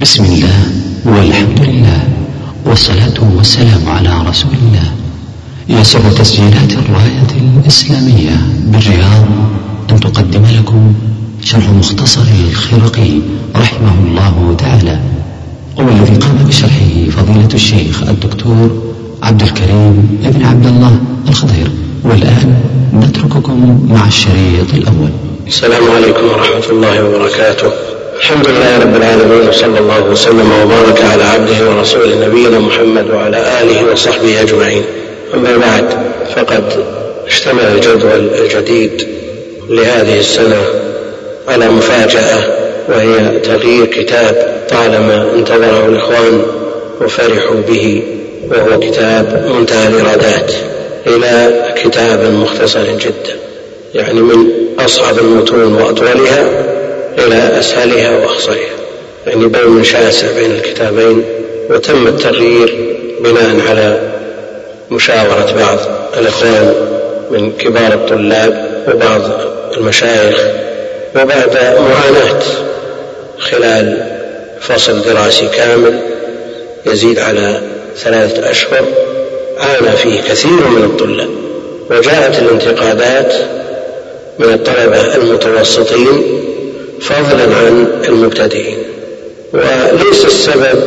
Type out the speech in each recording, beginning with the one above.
بسم الله والحمد لله والصلاة والسلام على رسول الله. يسر تسجيلات الراية الإسلامية بالرياض أن تقدم لكم شرح مختصر الخرقي رحمه الله تعالى. والذي قام بشرحه فضيلة الشيخ الدكتور عبد الكريم ابن عبد الله الخضير. والآن نترككم مع الشريط الأول. السلام عليكم ورحمة الله وبركاته. الحمد لله رب العالمين وصلى الله وسلم وبارك على عبده ورسوله نبينا محمد وعلى آله وصحبه أجمعين. أما بعد فقد اشتمل الجدول الجديد لهذه السنة على مفاجأة وهي تغيير كتاب طالما انتظره الإخوان وفرحوا به وهو كتاب منتهى الإرادات إلى كتاب مختصر جدا يعني من أصعب المتون وأطولها إلى أسهلها وأخصرها يعني بين شاسع بين الكتابين وتم التغيير بناء على مشاورة بعض الإخوان من كبار الطلاب وبعض المشايخ وبعد معاناة خلال فصل دراسي كامل يزيد على ثلاثة أشهر عانى فيه كثير من الطلاب. وجاءت الانتقادات من الطلبة المتوسطين فضلا عن المبتدئين. وليس السبب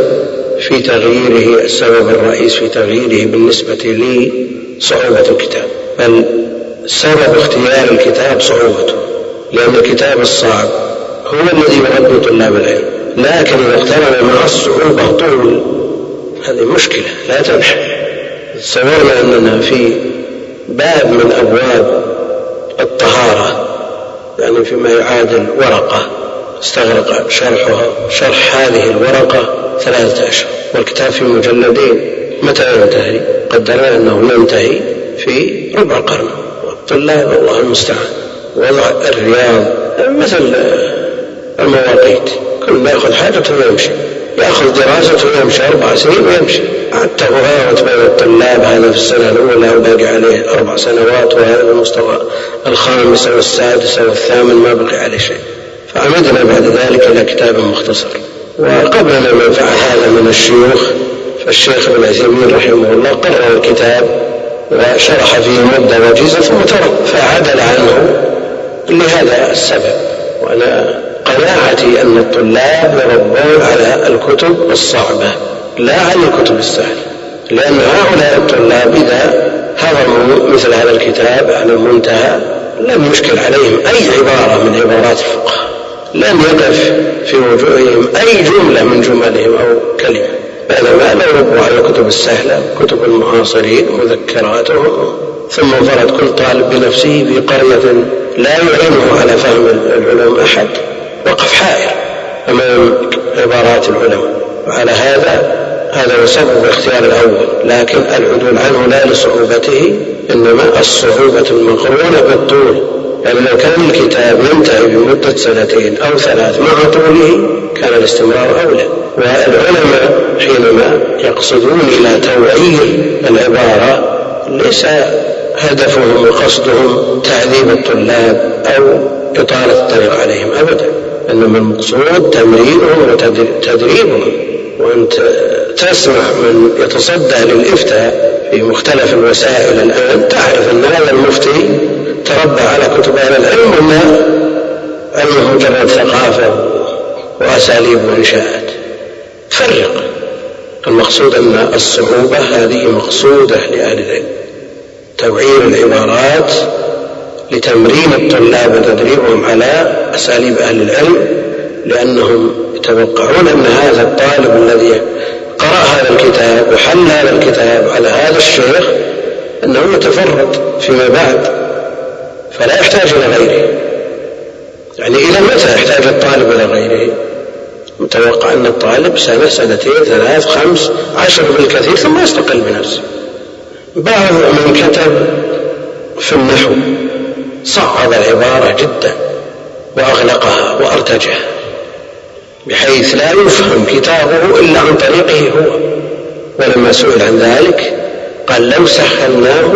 في تغييره السبب الرئيس في تغييره بالنسبة لي صعوبة الكتاب بل سبب اختيار الكتاب صعوبته لأن الكتاب الصعب هو الذي يربي طلاب العلم. لكن إذا اقترن مع الصعوبة طول هذه مشكلة لا تنحل تصورنا أننا في باب من أبواب الطهارة. يعني فيما يعادل ورقة. استغرق شرحها شرح هذه الورقة ثلاثة أشهر. والكتاب في مجلدين متى ينتهي؟ قدرنا أنه ينتهي في ربع قرن. والطلاب الله المستعان. وضع الرياض مثل المواقيت. كل ما يأخذ حاجته ويمشي يأخذ دراسته ويمشي أربع سنين ويمشي. التفاوت بين الطلاب هذا في السنة الأولى وباقي عليه أربع سنوات وهذا المستوى الخامس والسادس والثامن ما بقي عليه شيء. فعمدنا بعد ذلك إلى كتاب مختصر. وقبلنا من فعل هذا من الشيوخ فالشيخ ابن عثيمين رحمه الله قرر الكتاب وشرح فيه مدة وجيزة ثم ترك فعدل عنه. لهذا السبب. وأنا قناعتي أن الطلاب يربون على الكتب الصعبة لا على الكتب السهلة لأن هؤلاء الطلاب إذا هضموا مثل هذا الكتاب على المنتهى لم يشكل عليهم أي عبارة من عبارات الفقهاء لم يقف في وجوههم أي جملة من جملهم أو كلمة بينما لو ربوا على الكتب السهلة كتب المعاصرين مذكراتهم ثم انفرد كل طالب بنفسه في قرية لا يعينه على فهم العلوم أحد. وقف حائر أمام عبارات العلماء. وعلى هذا هذا سبب الاختيار الأول. لكن العدول عنه لا لصعوبته إنما الصعوبة المقرونة بالطول. يعني لو كان الكتاب ينتهي بمدة سنتين أو ثلاث مع طوله كان الاستمرار أولى. والعلماء حينما يقصدون إلى توعير العبارة ليس هدفهم وقصدهم تعذيب الطلاب أو إطالة الطريق عليهم أبدا. إنما المقصود تمرينهم وتدريبهم وأنت تسمع من يتصدى للإفتاء في مختلف الوسائل الآن. تعرف أن هذا المفتي تربى على كتب أهل العلم ولا علمه مجرد ثقافة وأساليب وإنشاءات فرق. المقصود أن الصعوبة هذه مقصودة لأهل العلم. توعير العبارات لتمرين الطلاب وتدريبهم على أساليب أهل العلم لأنهم يتوقعون أن هذا الطالب الذي قرأ هذا الكتاب وحل هذا الكتاب على هذا الشيخ أنه يتفرد فيما بعد فلا يحتاج إلى غيره. يعني إلى متى يحتاج الطالب إلى غيره؟ متوقع أن الطالب سنة سنتين ثلاث خمس عشر بالكثير ثم يستقل بنفسه. بعض من كتب في النحو. صعب العبارة جدا وأغلقها وأرتجها بحيث لا يفهم كتابه إلا عن طريقه هو. ولما سئل عن ذلك قال لو سهلناه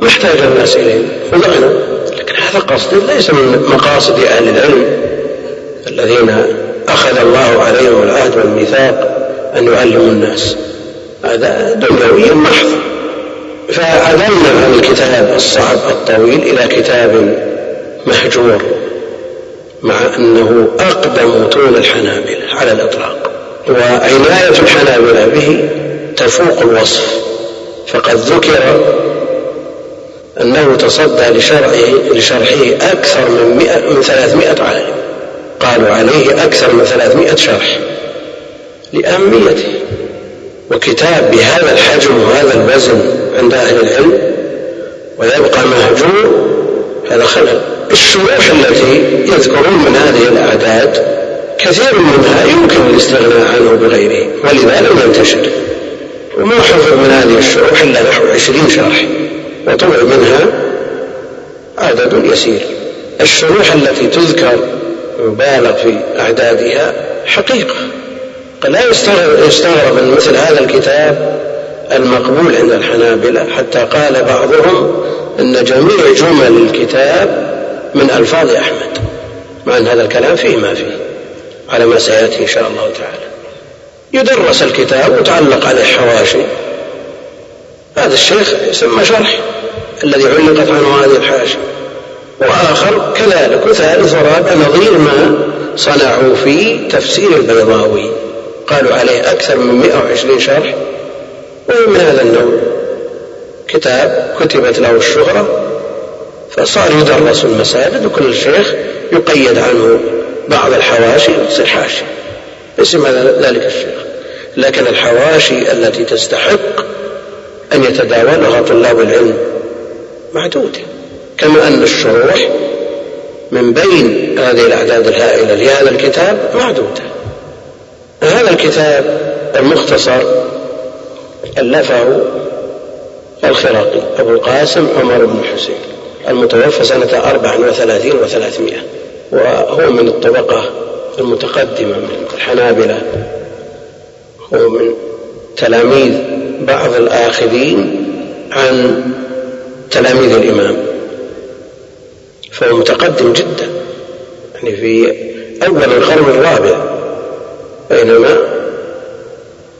ما احتاج الناس إليه. خلقنا لكن هذا قصد ليس من مقاصد أهل العلم. الذين أخذ الله عليهم العهد والميثاق أن يعلموا الناس. هذا دنيوي محض. فعدلنا عن الكتاب الصعب الطويل إلى كتاب محجور مع أنه أقدم طول الحنابلة على الإطلاق. وعناية الحنابلة به تفوق الوصف. فقد ذكر أنه تصدى لشرعه لشرحه أكثر من, مئة من ثلاثمائة عالم. قالوا عليه أكثر من ثلاثمائة شرح لأهميته. وكتاب بهذا الحجم وهذا الوزن عند أهل العلم ويبقى مهجور هذا خلل. الشروح التي يذكرون من هذه الأعداد كثير منها يمكن الاستغناء عنه بغيره ولذا لم ينتشر. وما حفظ من هذه الشروح إلا نحو عشرين شرح وطبع منها عدد يسير. الشروح التي تذكر يبالغ في أعدادها حقيقة. لا يستغرب من مثل هذا الكتاب المقبول عند الحنابلة حتى قال بعضهم أن جميع جمل الكتاب من ألفاظ أحمد مع أن هذا الكلام فيه ما فيه على ما سيأتي إن شاء الله تعالى. يدرس الكتاب وتعلق عليه حواشي. هذا الشيخ يسمى شرح الذي علقت عنه هذه الحاشية. وآخر كذلك وثالث ورابع نظير ما صنعوا في تفسير البيضاوي. قالوا عليه أكثر من 120 شرح وهو من هذا النوع. كتاب كتبت له الشهرة فصار يدرس المساجد وكل شيخ يقيد عنه بعض الحواشي وتصير حاشية اسم ذلك الشيخ. لكن الحواشي التي تستحق أن يتداولها طلاب العلم معدودة. كما أن الشروح من بين هذه الأعداد الهائلة لهذا الكتاب معدودة. هذا الكتاب المختصر ألفه الخراقي أبو القاسم عمر بن حسين المتوفى سنة أربع وثلاثين وثلاثمائة وهو من الطبقة المتقدمة من الحنابلة هو من تلاميذ بعض الآخذين عن تلاميذ الإمام فهو متقدم جدا يعني في أول القرن الرابع. بينما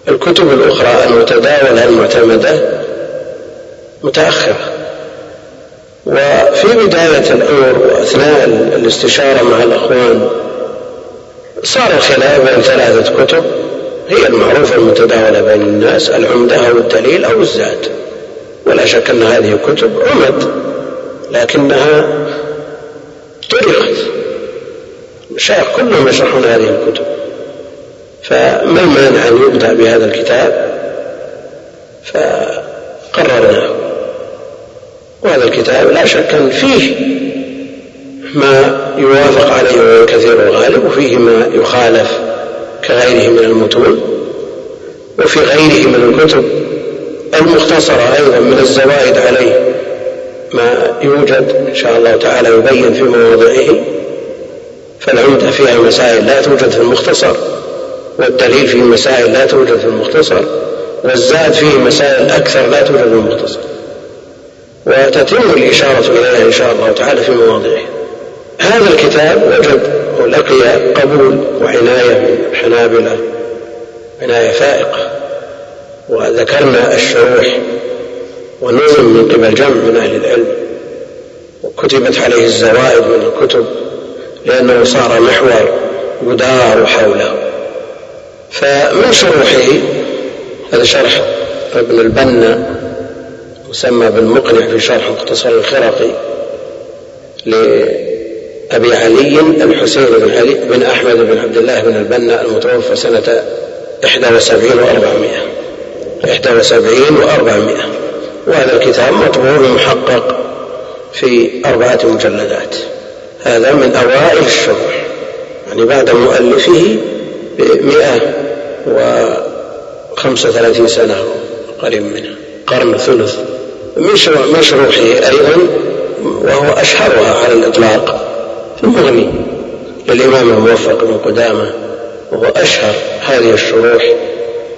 الكتب الأخرى المتداولة المعتمدة متأخرة. وفي بداية الأمر وأثناء الاستشارة مع الأخوان صار الخلاف بين ثلاثة كتب هي المعروفة المتداولة بين الناس العمدة أو الدليل أو الزاد ولا شك أن هذه كتب عمد لكنها طرقت المشايخ كلهم يشرحون هذه الكتب. فما المانع أن يبدأ بهذا الكتاب؟ فقررناه. وهذا الكتاب لا شك أن فيه ما يوافق عليه الكثير الغالب وفيه ما يخالف كغيره من المتون وفي غيره من الكتب المختصرة أيضا من الزوائد عليه ما يوجد إن شاء الله تعالى يبين في مواضعه فالعمدة فيها مسائل لا توجد في المختصر. والدليل فيه مسائل لا توجد في المختصر والزاد فيه مسائل أكثر لا توجد في المختصر. وتتم الإشارة إليها إن شاء الله تعالى في مواضعه. هذا الكتاب وجد ولقي قبول وعناية من الحنابلة عناية فائقة. وذكرنا الشروح ونظم من قبل جمع من أهل العلم. وكتبت عليه الزوائد من الكتب لأنه صار محور يدار حوله. فمن شروحه هذا شرح ابن البنا مسمى بالمقنع في شرح مختصر الخرقي لأبي علي الحسين بن علي بن أحمد بن عبد الله بن البنا المتوفى سنة إحدى وسبعين وأربعمائة. إحدى وسبعين وأربعمائة. وهذا الكتاب مطبوع محقق في أربعة مجلدات. هذا من أوائل الشروح يعني بعد مؤلفه بمئة وخمسة وثلاثين سنة قريب منها. قرن ثلث. من شروحه أيضا وهو أشهرها على الإطلاق. في المغني. للإمام الموفق بن قدامة. وهو أشهر هذه الشروح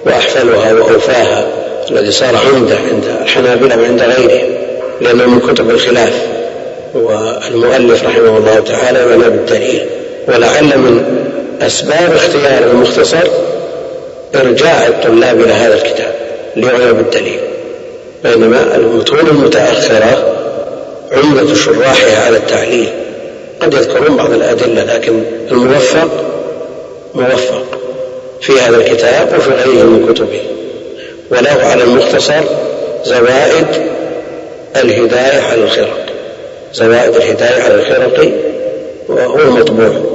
وأحفلها وأوفاها الذي صار عمدة عند الحنابلة وعند غيرهم لأنه من كتب الخلاف. والمؤلف رحمه الله تعالى بنى بالدليل ولعل من أسباب اختيار المختصر إرجاع الطلاب إلى هذا الكتاب ليعنى بالدليل بينما المتون المتأخرة عمدة شراحها على التعليل قد يذكرون بعض الأدلة لكن الموفق موفق في هذا الكتاب وفي غيره من كتبه. وله على المختصر زوائد الهداية على الخرق زوائد الهداية على الخرق وهو مطبوع.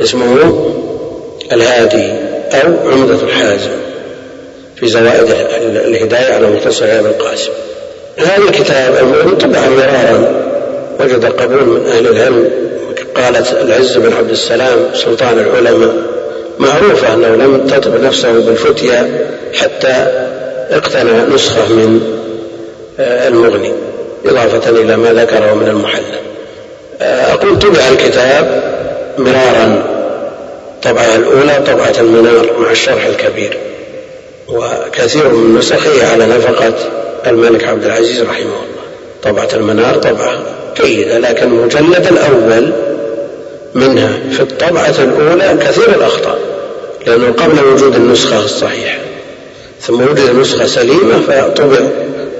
اسمه الهادي أو عمدة الحازم في زوائد الهداية على مختصر ابن القاسم. هذا الكتاب المؤمن طبعا مرارا. وجد قبول من أهل العلم قالت العز بن عبد السلام سلطان العلماء معروفة أنه لم تطب نفسه بالفتيا حتى اقتنى نسخة من آه، المغني إضافة إلى ما ذكره من المحلى آه، أقول طبع الكتاب مرارا. طبعة الأولى طبعة المنار مع الشرح الكبير. وكثير من نسخه على نفقة الملك عبد العزيز رحمه الله. طبعة المنار طبعة جيدة لكن المجلد الأول منها. في الطبعة الأولى كثير الأخطاء لأنه قبل وجود النسخة الصحيحة. ثم وجد نسخة سليمة فطبع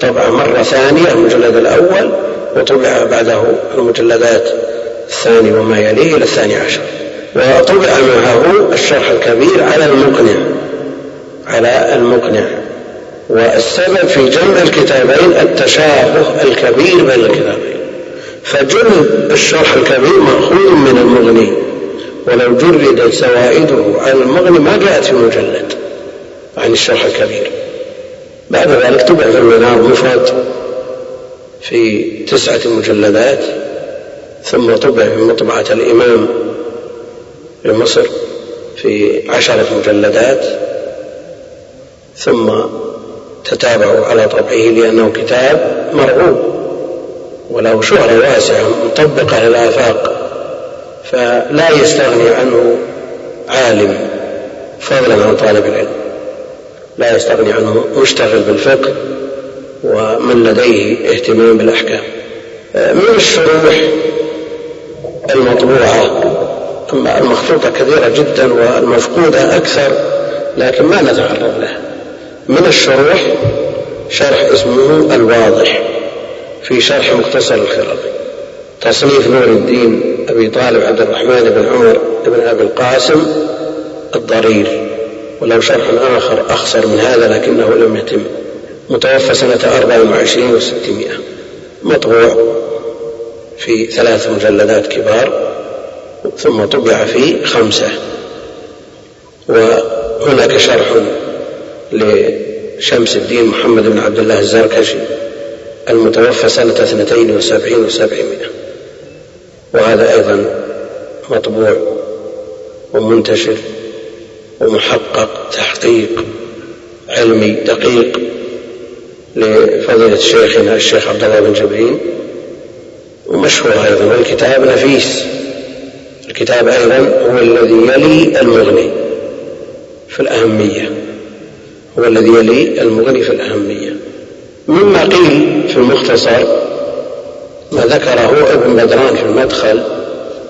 طبعة مرة ثانية المجلد الأول وطبع بعده المجلدات الثاني وما يليه إلى الثاني عشر. وطبع معه الشرح الكبير على المقنع على المقنع. والسبب في جمع الكتابين التشابه الكبير بين الكتابين. فجل الشرح الكبير مأخوذ من المغني. ولو جردت زوائده على المغني ما جاءت في مجلد عن الشرح الكبير. بعد ذلك طبع في المنار مفرد في تسعة مجلدات. ثم طبع في مطبعة الإمام لمصر في عشرة مجلدات ثم تتابعوا على طبعه لأنه كتاب مرغوب وله شهرة واسعة مطبقة للآفاق فلا يستغني عنه عالم فضلا عن طالب العلم. لا يستغني عنه مشتغل بالفقه ومن لديه اهتمام بالأحكام. من الشروح المطبوعة. أما المخطوطة كثيرة جدا والمفقودة أكثر لكن ما نتعرض لها من الشروح؟ شرح اسمه الواضح في شرح مختصر الخرقي تصنيف نور الدين أبي طالب عبد الرحمن بن عمر بن أبي القاسم الضرير. وله شرح آخر أخصر من هذا لكنه لم يتم. متوفى سنة أربع وعشرين وستمائة. مطبوع. في ثلاث مجلدات كبار ثم طبع في خمسة. وهناك شرح لشمس الدين محمد بن عبد الله الزركشي المتوفى سنة اثنتين وسبعين وسبعمائة. وهذا أيضا مطبوع ومنتشر ومحقق تحقيق علمي دقيق لفضيلة شيخنا الشيخ عبد الله بن جبرين. ومشهور أيضا والكتاب نفيس. الكتاب أيضا هو الذي يلي المغني في الأهمية. هو الذي يلي المغني في الأهمية. مما قيل في المختصر ما ذكره ابن بدران في المدخل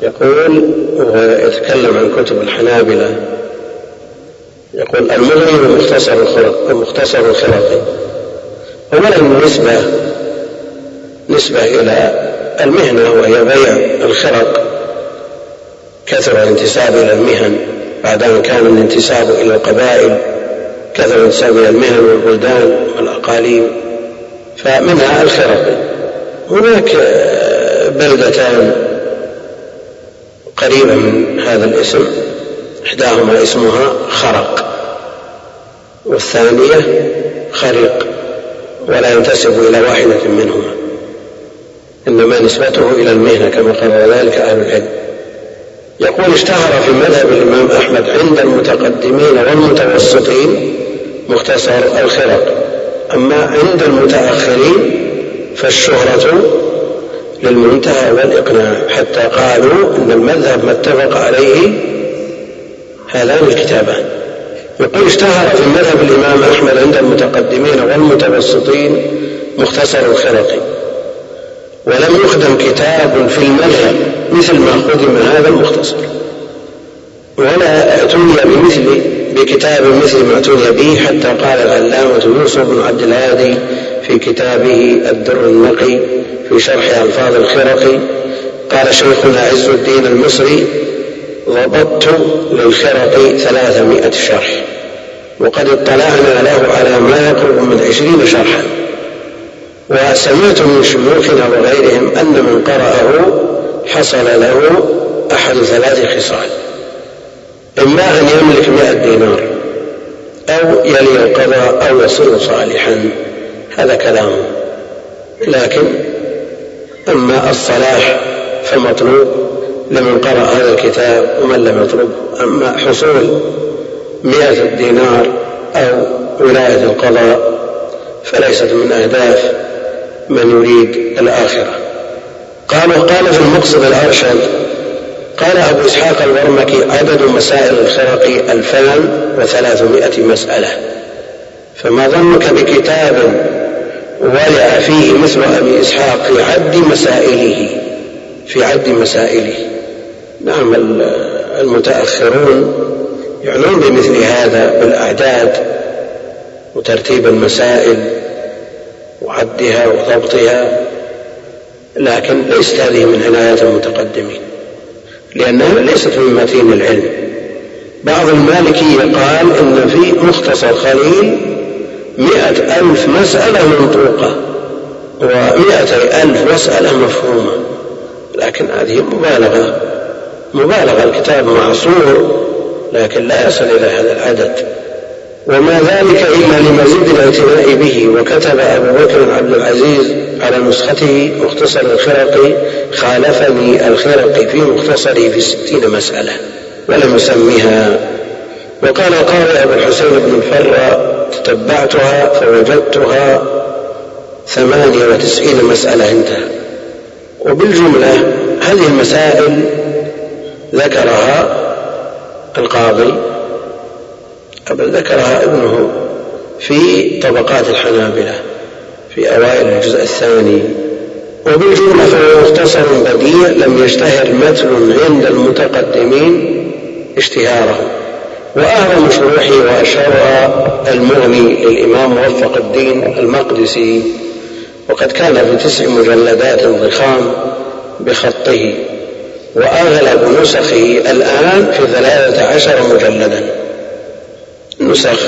يقول ويتكلم عن كتب الحنابلة يقول المغني ومختصر الخلق ومختصر الخلق أولا نسبة نسبة إلى المهنة وهي بيع الخرق. كثر الانتساب إلى المهن. بعد أن كان الانتساب إلى القبائل كثر الانتساب إلى المهن والبلدان والأقاليم. فمنها الخرق. هناك بلدتان قريبة من هذا الاسم. إحداهما اسمها خرق. والثانية خريق. ولا ينتسب إلى واحدة منهما. إنما نسبته إلى المهنة كما قال ذلك أهل العلم. يقول اشتهر في مذهب الإمام أحمد عند المتقدمين والمتوسطين مختصر الخرق أما عند المتأخرين فالشهرة للمنتهى والإقناع حتى قالوا أن المذهب ما اتفق عليه هذان الكتابان. يقول اشتهر في مذهب الإمام أحمد عند المتقدمين والمتوسطين مختصر الخرقي ولم يخدم كتاب في المذهب مثل ما خدم هذا المختصر. ولا اعتني بمثل بكتاب مثل ما اعتني به حتى قال العلامة يوسف بن عبد الهادي في كتابه الدر النقي في شرح ألفاظ الخرقي قال شيخنا عز الدين المصري ضبطت للخرق ثلاثمائة شرح وقد اطلعنا له على ما يقرب من عشرين شرحا. وسمعت من شيوخنا وغيرهم أن من قرأه حصل له أحد ثلاث خصال. إما أن يملك مئة دينار أو يلي القضاء أو يصير صالحا. هذا كلامه لكن أما الصلاح فمطلوب لمن قرأ هذا الكتاب ومن لم يطلبه أما حصول مئة دينار أو ولاية القضاء فليست من أهداف من يريد الآخرة. قال وقال في المقصد الأرشد قال أبو إسحاق البرمكي عدد مسائل الخرق ألفان وثلاثمائة مسألة. فما ظنك بكتاب ولع فيه مثل أبي إسحاق في عد مسائله؟ في عد مسائله. نعم المتأخرون يعنون بمثل هذا بالأعداد وترتيب المسائل. وعدها وضبطها لكن ليست هذه من عنايات المتقدمين لأنها ليست من متين العلم. بعض المالكية قال إن في مختصر خليل مئة ألف مسألة منطوقة ومئتي ألف مسألة مفهومة لكن هذه مبالغة مبالغة الكتاب معصور لكن لا يصل إلى هذا العدد. وما ذلك إلا لمزيد الاعتناء به وكتب أبو بكر عبد العزيز على نسخته مختصر الخرقي خالفني الخرقي في مختصره في ستين مسألة ولم يسميها وقال القاضي أبو الحسين بن الفر تتبعتها فوجدتها ثمانية وتسعين مسألة انتهى. وبالجملة هذه المسائل ذكرها القاضي بل ذكرها ابنه في طبقات الحنابلة في أوائل الجزء الثاني. وبالجملة فهو مختصر بديع لم يشتهر متن عند المتقدمين اشتهاره. وأعظم شروحه وأشهرها المغني للإمام موفق الدين المقدسي. وقد كان في تسع مجلدات ضخام بخطه. وأغلب نسخه الآن في ثلاثة عشر مجلدا. نسخ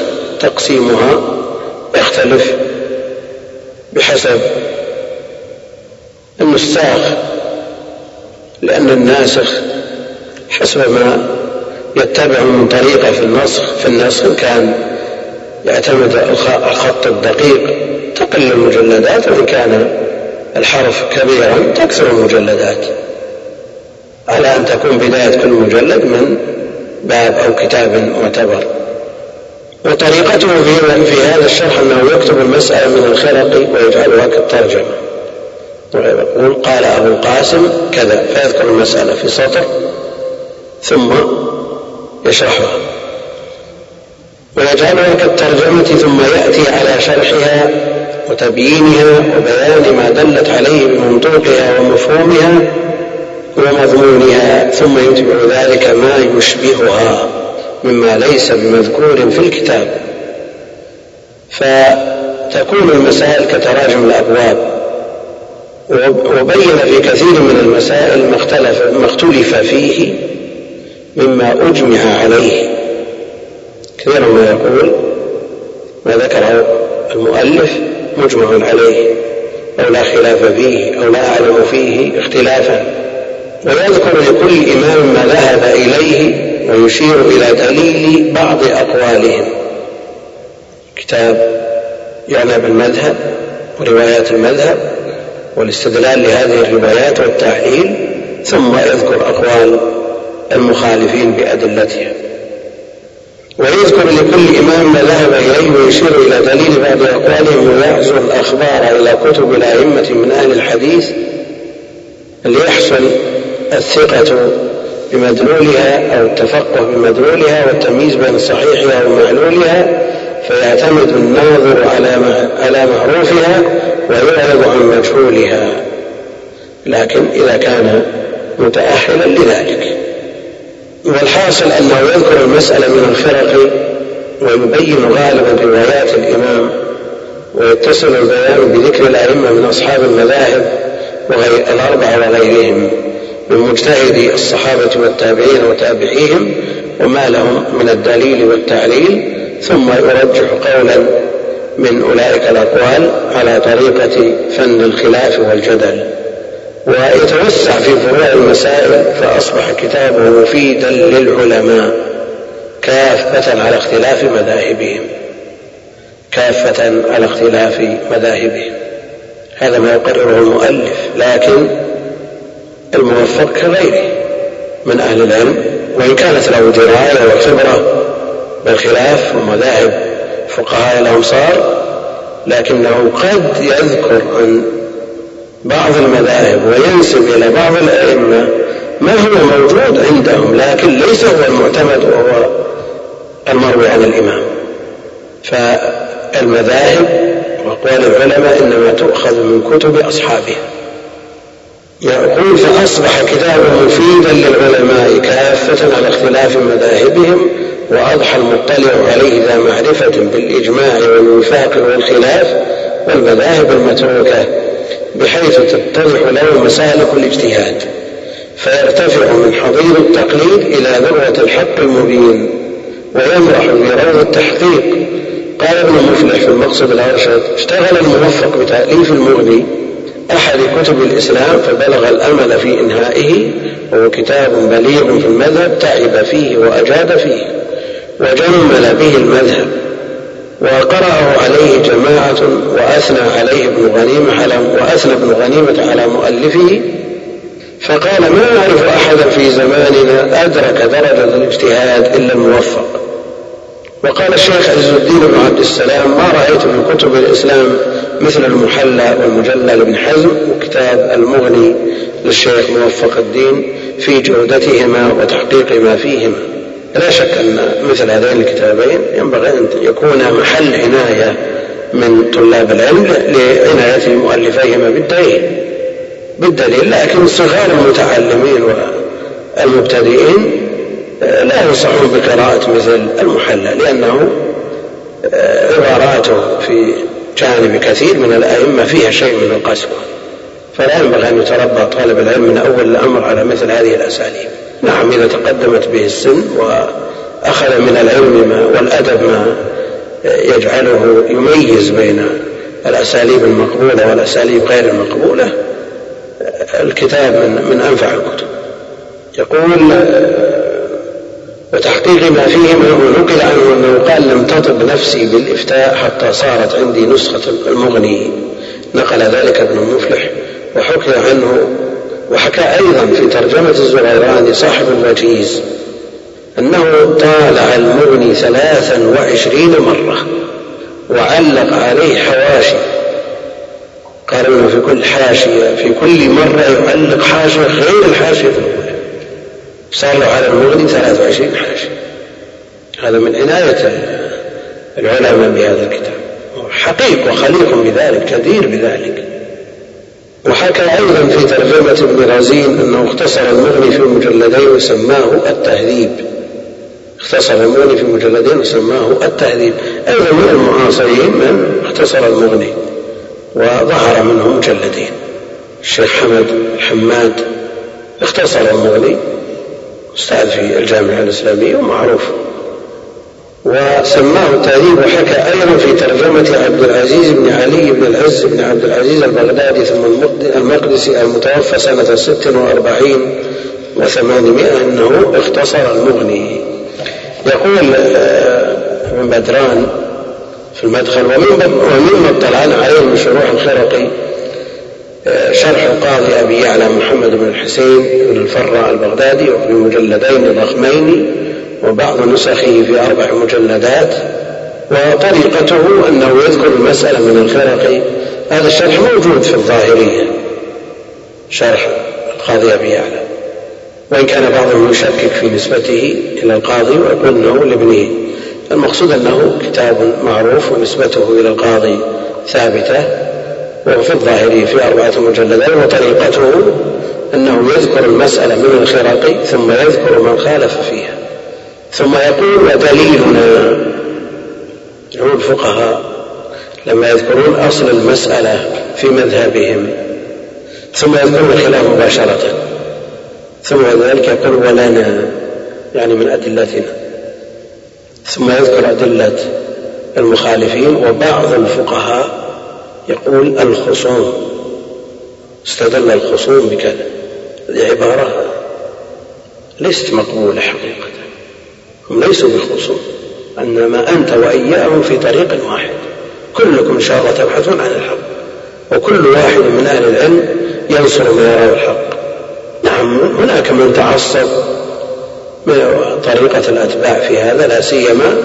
تقسيمها يختلف بحسب النساخ لأن الناسخ حسب ما يتبع من طريقة في النسخ في النسخ كان يعتمد الخط الدقيق تقل المجلدات وإن كان الحرف كبيرا تكثر المجلدات. على أن تكون بداية كل مجلد من باب أو كتاب معتبر وطريقته في هذا الشرح أنه يكتب المسألة من الخرق ويجعلها كالترجمة. ويقول قال أبو القاسم كذا فيذكر المسألة في سطر ثم يشرحها. ويجعلها كالترجمة ثم يأتي على شرحها وتبيينها وبيان ما دلت عليه بمنطوقها ومفهومها ومضمونها ثم يتبع ذلك ما يشبهها. مما ليس بمذكور في الكتاب. فتكون المسائل كتراجم الأبواب. وبين في كثير من المسائل ما اختلف ما اختلف فيه مما أجمع عليه. كثيرا ما يقول ما ذكره المؤلف مجمع عليه. أو لا خلاف فيه أو لا أعلم فيه اختلافا. ويذكر لكل إمام ما ذهب إليه ويشير إلى دليل بعض أقوالهم. كتاب يعنى بالمذهب وروايات المذهب والاستدلال لهذه الروايات والتحليل ثم يذكر أقوال المخالفين بأدلتها ويذكر لكل إمام ما ذهب إليه ويشير إلى دليل بعض أقوالهم ويعزو الأخبار إلى كتب الأئمة من أهل الحديث ليحصل الثقة بمدلولها أو التفقه بمدلولها والتمييز بين صحيحها ومعلولها فيعتمد الناظر على على معروفها ويعرض عن مجهولها. لكن إذا كان متأهلا لذلك. والحاصل أنه يذكر المسألة من الفرق ويبين غالبا روايات الإمام ويتصل البيان بذكر الأئمة من أصحاب المذاهب وغير الأربعة وغيرهم. من مجتهدي الصحابة والتابعين وتابعيهم وما لهم من الدليل والتعليل ثم يرجح قولا من أولئك الأقوال على طريقة فن الخلاف والجدل. ويتوسع في فروع المسائل فأصبح كتابه مفيدا للعلماء كافة على اختلاف مذاهبهم. كافة على اختلاف مذاهبهم. هذا ما يقرره المؤلف لكن الموفق كغيره من أهل العلم وإن كانت له دراية وخبرة بالخلاف ومذاهب فقهاء الأمصار لكنه قد يذكر عن بعض المذاهب وينسب إلى بعض الأئمة ما هو موجود عندهم لكن ليس هو المعتمد وهو المروي عن الإمام. فالمذاهب وأقوال العلماء إنما تؤخذ من كتب أصحابها. يقول فأصبح كتابه مفيدا للعلماء كافة على اختلاف مذاهبهم وأضحى المطلع عليه ذا معرفة بالإجماع والوفاق والخلاف والمذاهب المتروكة بحيث تتضح له مسالك الاجتهاد. فيرتفع من حضيض التقليد إلى ذروة الحق المبين ويمرح بروض التحقيق. قال ابن مفلح في المقصد الأرشد اشتغل الموفق بتأليف المغني أحد كتب الإسلام فبلغ الأمل في إنهائه وهو كتاب بليغ في المذهب تعب فيه وأجاد فيه وجمل به المذهب وقرأه عليه جماعة وأثنى عليه ابن غنيمة على وأثنى ابن غنيمة على مؤلفه فقال ما أعرف أحدا في زماننا أدرك درجة الاجتهاد إلا الموفق. وقال الشيخ عز الدين بن عبد السلام ما رأيت من كتب الإسلام مثل المحلى والمجلى لابن حزم وكتاب المغني للشيخ موفق الدين في جودتهما وتحقيق ما فيهما. لا شك أن مثل هذين الكتابين ينبغي أن يكون محل عناية من طلاب العلم لعناية مؤلفيهما بالدليل. بالدليل لكن صغار المتعلمين والمبتدئين لا ينصحون بقراءة مثل المحلى لأنه عباراته في جانب كثير من الأئمة فيها شيء من القسوة. فلا ينبغي أن يتربى طالب العلم من أول الأمر على مثل هذه الأساليب. نعم إذا تقدمت به السن وأخذ من العلم ما والأدب ما يجعله يميز بين الأساليب المقبولة والأساليب غير المقبولة الكتاب من, من أنفع الكتب. يقول وتحقيق ما فيهما ونقل عنه أنه قال لم تطب نفسي بالإفتاء حتى صارت عندي نسخة المغني. نقل ذلك ابن مفلح وحكي عنه وحكى أيضا في ترجمة الزغيراني صاحب الوجيز أنه طالع المغني ثلاثا وعشرين مرة وعلق عليه حواشي. قال إنه في كل حاشية في كل مرة يعلق حاشية غير الاولى صار له على المغني 23 حاشيه هذا من عناية العلماء بهذا الكتاب. حقيق وخليق بذلك جدير بذلك. وحكى أيضا في ترجمة ابن رزين أنه اختصر المغني في مجلدين وسماه التهذيب. اختصر المغني في مجلدين وسماه التهذيب. أيضا من المعاصرين من اختصر المغني وظهر منه مجلدين. الشيخ حمد الحماد اختصر المغني. أستاذ في الجامعة الإسلامية ومعروف. وسماه التهذيب وحكى أيضا في ترجمة عبد العزيز بن علي بن العز بن عبد العزيز البغدادي ثم المقدسي المتوفى سنة ست وأربعين وثمانمائة أنه اختصر المغني. يقول آه، ابن بدران في المدخل ومما اطلعنا عليه من شروح الخرقي شرح القاضي أبي يعلى محمد بن الحسين بن الفراء البغدادي وفي مجلدين ضخمين وبعض نسخه في أربع مجلدات وطريقته أنه يذكر المسألة من الخرقي هذا الشرح موجود في الظاهرية شرح القاضي أبي يعلى. وإن كان بعضهم يشكك في نسبته إلى القاضي ويقول أنه لابنه. المقصود أنه كتاب معروف ونسبته إلى القاضي ثابتة. وهو في الظاهرية في أربعة مجلدات وطريقته أنه يذكر المسألة من الخرق ثم يذكر من خالف فيها. ثم يقول ودليلنا هم الفقهاء لما يذكرون أصل المسألة في مذهبهم. ثم يذكرون الخلاف مباشرة. ثم بعد ذلك يقول ولنا يعني من أدلتنا. ثم يذكر أدلة المخالفين وبعض الفقهاء يقول الخصوم استدل الخصوم بكذا. هذه عبارة ليست مقبولة حقيقة. هم ليسوا بخصوم إنما أنت وإياهم في طريق واحد. كلكم إن شاء الله تبحثون عن الحق. وكل واحد من أهل العلم ينصر ما يراه الحق. نعم هناك من تعصب طريقة الأتباع في هذا لا سيما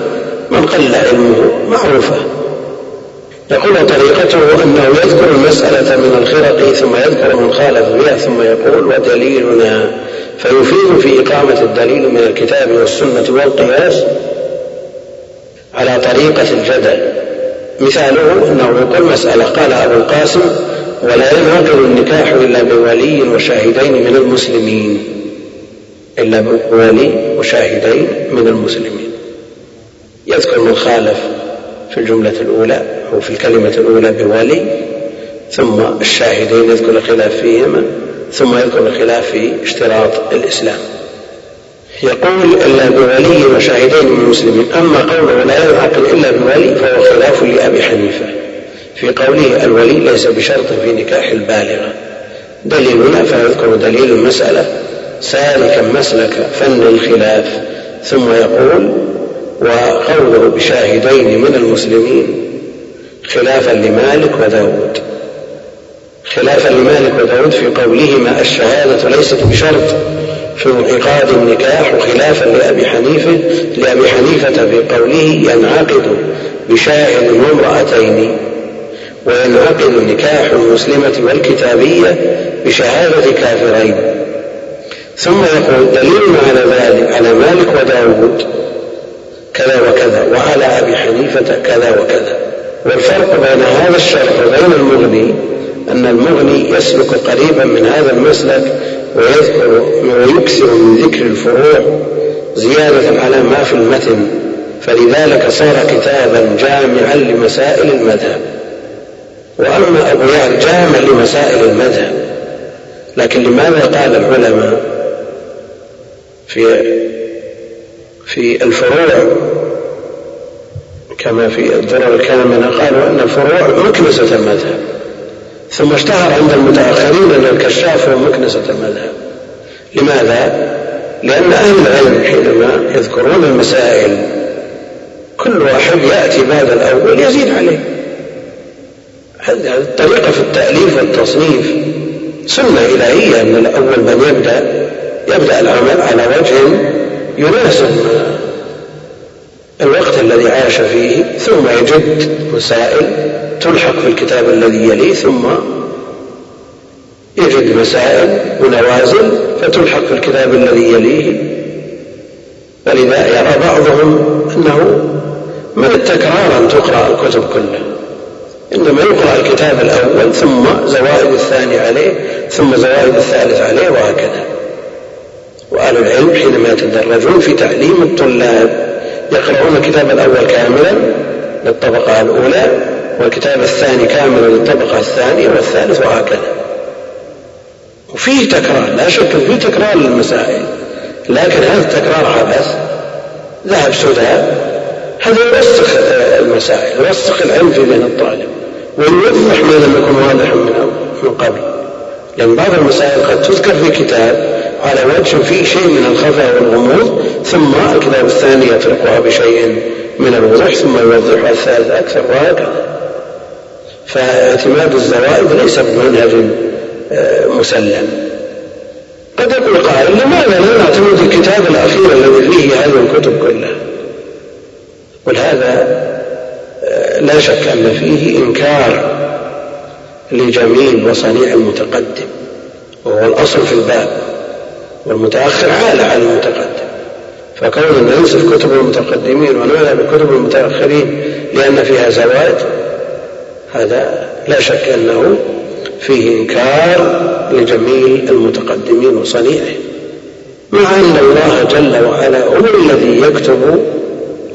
من قل علمه معروفة. يقول طريقته أنه يذكر المسألة من الخرق ثم يذكر من خالف بها ثم يقول ودليلنا فيفيد في إقامة الدليل من الكتاب والسنة والقياس على طريقة الجدل. مثاله أنه يقول مسألة قال أبو القاسم ولا ينعقد النكاح إلا بولي وشاهدين من المسلمين. إلا بولي وشاهدين من المسلمين. يذكر من خالف في الجملة الأولى. في الكلمة الأولى بولي ثم الشاهدين يذكر الخلاف فيهما ثم يذكر الخلاف في اشتراط الإسلام. يقول إلا بولي وشاهدين من المسلمين أما قوله لا ينعقد إلا بولي فهو خلاف لأبي حنيفة. في قوله الولي ليس بشرط في نكاح البالغة. دليلنا فيذكر دليل المسألة سالكا مسلك فن الخلاف ثم يقول وقوله بشاهدين من المسلمين خلافا لمالك وداود. خلافا لمالك وداود في قولهما الشهادة ليست بشرط في انعقاد النكاح وخلافا لأبي حنيفة لأبي حنيفة في قوله ينعقد بشاهد وامرأتين وينعقد نكاح المسلمة والكتابية بشهادة كافرين. ثم يقول دليل على ذلك على مالك وداود كذا وكذا وعلى أبي حنيفة كذا وكذا. والفرق بين هذا الشرط وبين المغني أن المغني يسلك قريبا من هذا المسلك ويذكر ويكثر من ذكر الفروع زيادة على ما في المتن فلذلك صار كتابا جامعا لمسائل المذهب. وأما أبو يعلى جامع لمسائل المذهب لكن لماذا قال العلماء في في الفروع كما في الدرر الكامنة قالوا أن الفروع مكنسة المذهب ثم اشتهر عند المتأخرين أن الكشاف هو مكنسة المذهب لماذا؟ لأن أهل العلم حينما يذكرون المسائل كل واحد يأتي بعد الأول يزيد عليه هذه الطريقة في التأليف والتصنيف سنة إلهية أن الأول من يبدأ يبدأ العمل على وجه يناسب الوقت الذي عاش فيه ثم يجد مسائل تلحق في الكتاب الذي يليه ثم يجد مسائل ونوازل فتلحق في الكتاب الذي يليه. ولذا يرى بعضهم أنه من التكرار أن تقرأ الكتب كلها إنما يقرأ الكتاب الأول ثم زوائد الثاني عليه ثم زوائد الثالث عليه وهكذا. وأهل العلم حينما يتدرجون في تعليم الطلاب يقرؤون الكتاب الأول كاملا للطبقة الأولى والكتاب الثاني كاملا للطبقة الثانية والثالث وهكذا. وفيه تكرار لا شك فيه تكرار للمسائل لكن هذا التكرار عبث. ذهب سوداء. هذا يوسخ المسائل يوسخ العلم في ذهن الطالب ويوضح ما لم يكن واضحا من قبل. لأن بعض المسائل قد تذكر في كتاب على وجه فيه شيء من الخفاء والغموض ثم الكتاب الثاني يطرقها بشيء من الوضوح ثم يوضحها الثالث أكثر وهكذا. فاعتماد الزوائد ليس بمنهج آه، مسلم. قد يقول قائل لماذا لا نعتمد الكتاب الأخير الذي فيه هذه الكتب كلها؟ ولهذا آه، لا شك أن فيه إنكار لجميل وصنيع المتقدم وهو الأصل في الباب. والمتأخر عال على المتقدم. فكون ننسف كتب المتقدمين ونعلى بكتب المتأخرين لأن فيها زواج هذا لا شك أنه فيه إنكار لجميل المتقدمين وصنيعهم مع أن الله جل وعلا هو الذي يكتب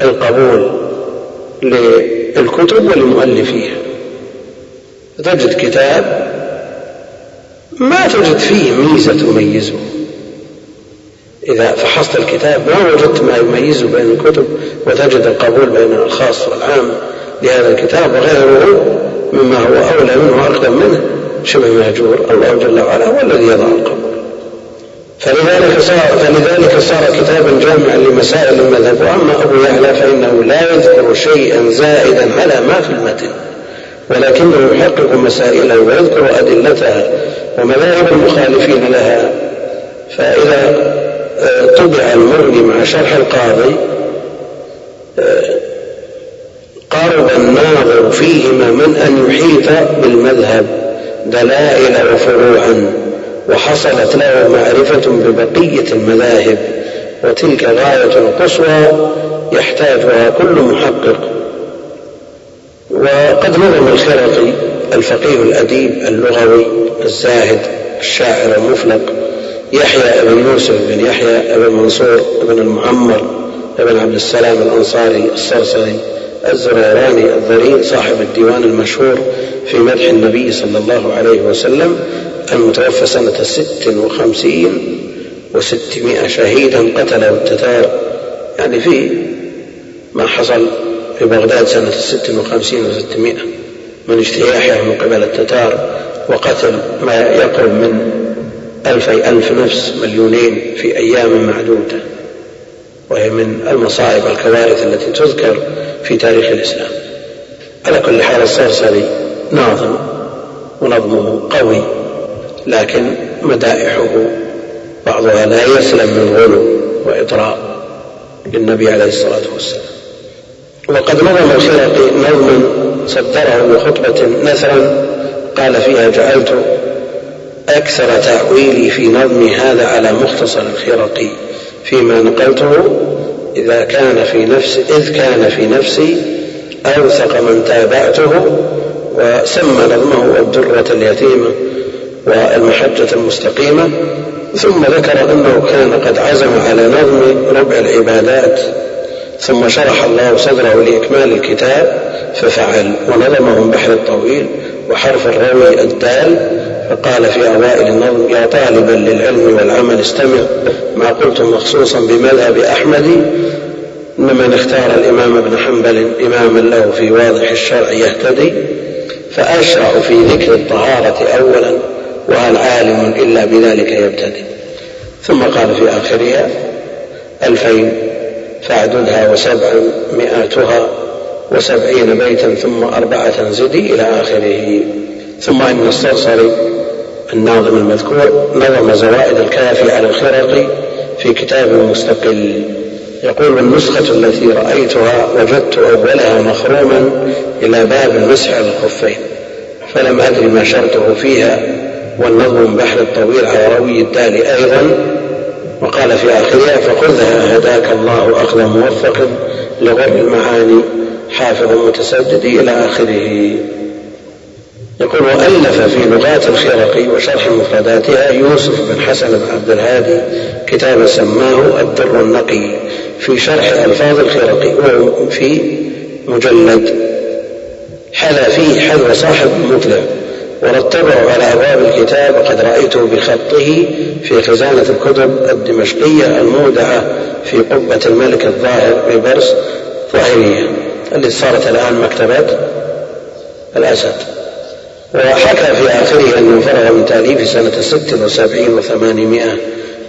القبول للكتب ولمؤلفيها. تجد كتاب ما تجد فيه ميزة تميزه. إذا فحصت الكتاب ما وجدت ما يميزه بين الكتب وتجد القبول بين الخاص والعام لهذا الكتاب وغيره مما هو أولى منه وأقدم منه شبه مهجور الله جل وعلا هو الذي يضع القبول. فلذلك صار فلذلك صار كتابا جامعا لمسائل المذهب. وأما أبو يعلى فإنه لا يذكر شيئا زائدا على ما في المتن ولكنه يحقق مسائله ويذكر أدلتها ومذاهب المخالفين لها. فإذا طبع المغني مع شرح القاضي قرب الناظر فيهما من أن يحيط بالمذهب دلائل وفروعا وحصلت له معرفة ببقية المذاهب وتلك غاية قصوى يحتاجها كل محقق. وقد نظم الخرقي الفقيه الأديب اللغوي الزاهد الشاعر المفلق يحيى بن يوسف بن يحيى بن منصور بن المعمر بن عبد السلام الأنصاري الصرصري الزريراني الضرير صاحب الديوان المشهور في مدح النبي صلى الله عليه وسلم المتوفى سنة ست وخمسين وستمائة شهيدا قتله التتار. يعني في ما حصل في بغداد سنة ست وخمسين وستمائة من اجتياحها من قبل التتار وقتل ما يقرب من ألفي ألف نفس مليونين في أيام معدودة. وهي من المصائب الكوارث التي تذكر في تاريخ الإسلام. على كل حال الصرصري ناظم ونظمه قوي لكن مدائحه بعضها لا يسلم من غلو وإطراء للنبي عليه الصلاة والسلام. وقد نظم الخرقي نظما صدره بخطبة نثرا قال فيها جعلت أكثر تأويلي في نظمي هذا على مختصر الخرقي فيما نقلته إذا كان في نفس إذ كان في نفسي أوثق من تابعته وسمى نظمه الدرة اليتيمة والمحجة المستقيمة ثم ذكر أنه كان قد عزم على نظم ربع العبادات ثم شرح الله صدره لإكمال الكتاب ففعل ونظمه البحر الطويل وحرف الروي الدال فقال في أوائل النظم يا طالبا للعلم والعمل استمع ما قلت مخصوصا بمذهب أحمد إن من اختار الإمام ابن حنبل إماما له في واضح الشرع يهتدي فأشرع في ذكر الطهارة أولا وهل عالم إلا بذلك يبتدئ. ثم قال في آخرها ألفين فاعددها وسبع مئاتها وسبعين بيتا ثم أربعة زدي إلى آخره. ثم إن الصرصري الناظم المذكور نظم زوائد الكافي على الخرقي في كتاب مستقل. يقول النسخة التي رأيتها وجدت أولها مخروما إلى باب المسح على الخفين فلم أدري ما شرطه فيها والنظم بحر الطويل على روي الدال أيضا. وقال في آخرها فخذها هداك الله أخذ موفق لغر المعاني حافظ متسدد إلى آخره. يقول وألف في لغات الخرقي وشرح مفرداتها يوسف بن حسن بن عبد الهادي كتابا سماه الدر النقي في شرح ألفاظ الخرقي وهو في مجلد. حلا فيه حذو صاحب مطلع ورتبه على أبواب الكتاب وقد رأيته بخطه في خزانة الكتب الدمشقية المودعة في قبة الملك الظاهر ببرس ظاهرية. التي صارت الآن مكتبة الأسد. وحكى في آخره أنه فرغ من تأليف سنة ست وسبعين وثمانمائة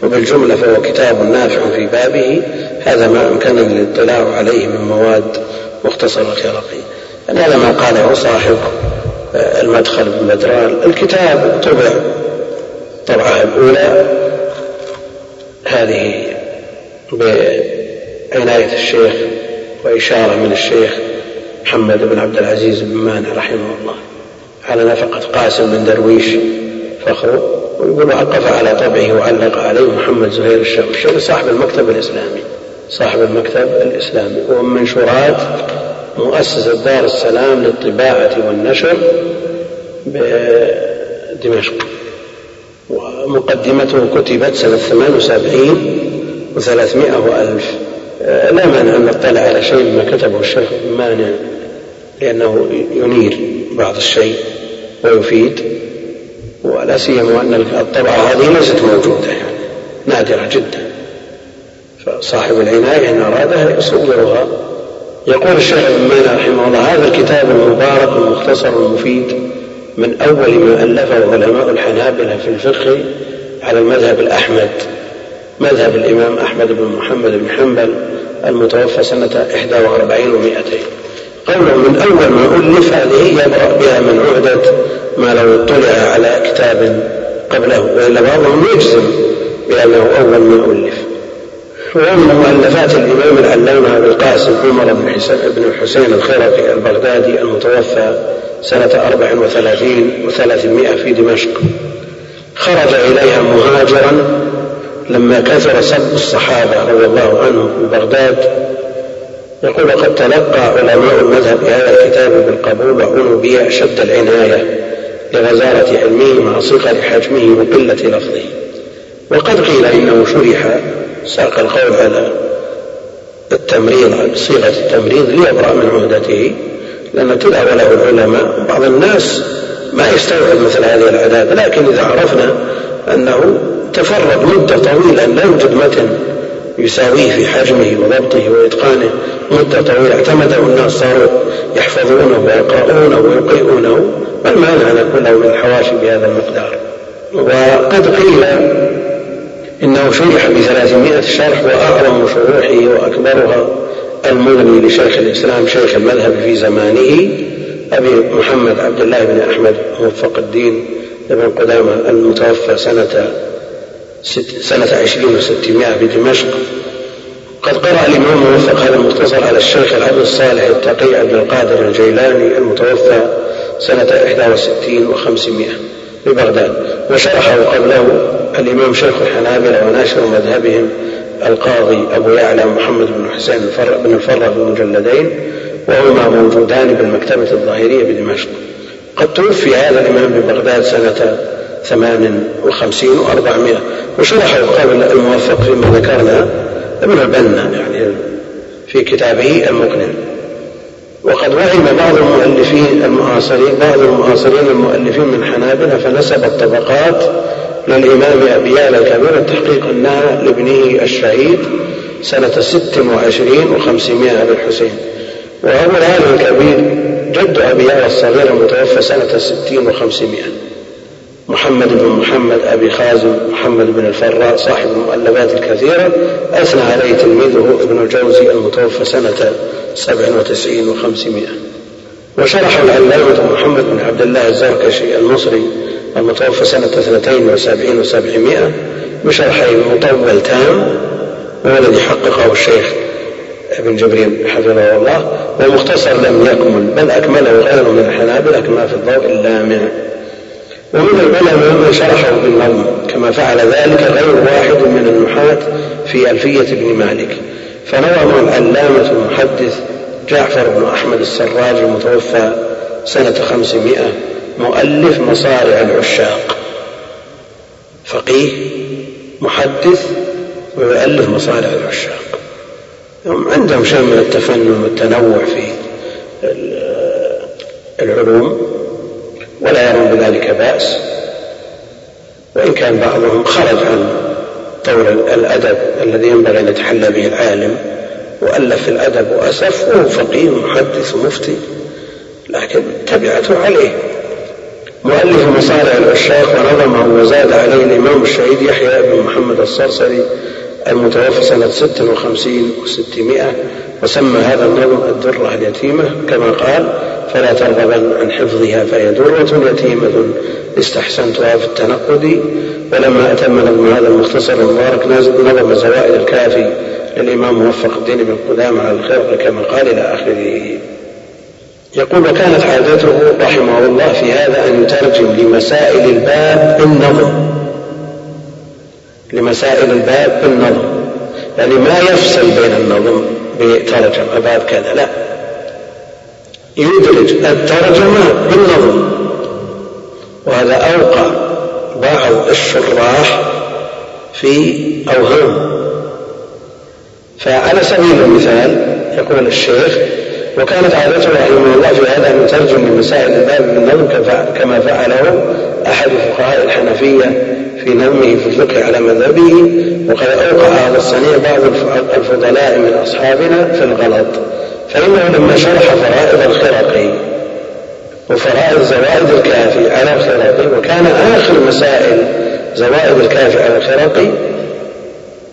وبالجملة فهو كتاب نافع في بابه هذا ما أمكنني الاطلاع عليه من مواد مختصر الخرقي يعني هذا ما قاله صاحب المدخل بن بدران الكتاب طبع طبعة الأولى هذه بعناية الشيخ وإشارة من الشيخ محمد بن عبد العزيز بن مانع رحمه الله. على نفقة قاسم بن درويش فخره ويقول وقف على طبعه وعلق عليه محمد زهير الشمشري صاحب المكتب الإسلامي. صاحب المكتب الإسلامي. ومن منشورات مؤسسة دار السلام للطباعة والنشر دمشق ومقدمته كتبت سنة 78 وثلاثمائة وألف. لا مانع أن نطلع على شيء مما كتبه الشيخ مانع. لأنه ينير بعض الشيء ويفيد ولا سيما أن الطبعة هذه ليست موجودة يعني نادرة جدا. فصاحب العناية إن أرادها يصورها. يقول الشيخ ابن مانع رحمه الله هذا الكتاب المبارك المختصر المفيد من أول ما ألفه علماء الحنابلة في الفقه على المذهب الأحمد. مذهب الإمام أحمد بن محمد بن حنبل المتوفى سنة 41 و200 قوله من أول ما ألف هذه يبرأ بها من عهدة ما لو اطلع على كتاب قبله وإلا بعضهم يجزم بأنه أول ما ألف. ومن مؤلفات الإمام العلامة أبي القاسم عمر بن حسين بن الحسين الخرقي البغدادي المتوفى سنة أربع وثلاثين وثلاثمائة في دمشق. خرج إليها مهاجرا لما كثر سب الصحابة رضي الله عنهم في بغداد يقول قد تلقى علماء المذهب هذا الكتاب بالقبول وعنوا به أشد العناية لغزارة علمه مع صغر حجمه وقلة لفظه. وقد قيل إنه شرح ساق القول على التمريض بصيغة التمريض ليبرأ من عهدته لأن تدعى له العلماء بعض الناس ما يستوعب مثل هذه العادات لكن إذا عرفنا أنه تفرد مدة طويلة لا يوجد متن يساويه في حجمه وضبطه وإتقانه مدة طويلة. اعتمده الناس صاروا يحفظونه ويقرؤونه ويقرؤونه. بل ما أنا كله من الحواشي بهذا المقدار. وقد قيل إنه شرح بثلاثمائة شرح وأعظم شروحه وأكبرها المغني لشيخ الإسلام شيخ المذهب في زمانه أبي محمد عبد الله بن أحمد موفق الدين بن قدامة المتوفى سنة سنة عشرين وستمائة بدمشق. قد قرأ الإمام موفق هذا المختصر على الشيخ العبد الصالح التقي عبد القادر الجيلاني المتوفى سنة إحدى وستين وخمسمائة ببغداد وشرحه قبله الإمام شيخ الحنابلة وناشر مذهبهم القاضي أبو يعلى محمد بن حسين بن الفرة بمجلدين وهما موجودان بالمكتبة الظاهرية بدمشق. قد توفي هذا الإمام ببغداد سنة ثمان وخمسين وأربعمائة وشرحه قبل الموفق فيما ذكرنا ابن البنا يعني في كتابه المقنن. وقد وهم بعض المؤلفين المعاصرين بعض المعاصرين المؤلفين من حنابلة فنسب الطبقات للإمام أبي الكبير التحقيق أنها لابنه الشهيد سنة ست وعشرين وخمسمائة للحسين وأبو العالم الكبير جد أبي الصغير المتوفى سنة ستين وخمسمائة. محمد بن محمد أبي خازم محمد بن الفراء صاحب المؤلفات الكثيرة. أثنى عليه تلميذه ابن الجوزي المتوفى سنة سبع وتسعين وخمسمائة. وشرح العلامة محمد بن عبد الله الزركشي المصري المتوفى سنة اثنتين وسبعين وسبعمائة بشرحين مطول تام والذي حققه الشيخ ابن جبريل حفظه الله والمختصر لم يكمل بل أكمله غيره من الحنابلة كما في الضوء اللامع. ومن العلماء من شرحه بالنظم كما فعل ذلك غير واحد من النحاة في ألفية ابن مالك. فنظم العلامة المحدث جعفر بن أحمد السراج المتوفى سنة خمسمائة مؤلف مصارع العشاق. فقيه محدث ويؤلف مصارع العشاق. عندهم شيء من التفنن والتنوع في العلوم. ولا يرون بذلك بأس. وإن كان بعضهم خرج عن طور الأدب الذي ينبغي أن يتحلى به العالم وألف الأدب وأسف وهو فقيه ومحدث ومفتي لكن تبعته عليه. مؤلف مصارع العشاق ونظمه وزاد عليه الإمام الشهيد يحيى بن محمد الصرصري المتوفى سنة ست وخمسين وستمائة وسمى هذا النظم الدرة اليتيمة كما قال فلا ترغبن عن حفظها فهي درة يتيمة استحسنتها في التنقد. ولما أتم نظم هذا المختصر المبارك نظم زوائد الكافي للإمام موفق الدين بن قدامة على الخير كما قال إلى آخره. يقول وكانت عادته رحمه الله في هذا أن يترجم لمسائل الباب بالنظم لمسائل الباب بالنظم يعني ما يفصل بين النظم بترجم باب كذا لا. يدرج الترجمة بالنظم. وهذا أوقع بعض الشراح في أوهام. فعلى سبيل المثال يقول الشيخ وكانت عادته رحمه الله في هذا أن يترجم لمسائل الباب من نظم كما فعله أحد فقهاء الحنفية في نظمه في الفقه على مذهبه وقد أوقع هذا الصنيع بعض الفضلاء من أصحابنا في الغلط. فإنه لما شرح فرائض الخرقي وفرائض زوائد الكافي على الخرقي وكان آخر مسائل زوائد الكافي على الخرقي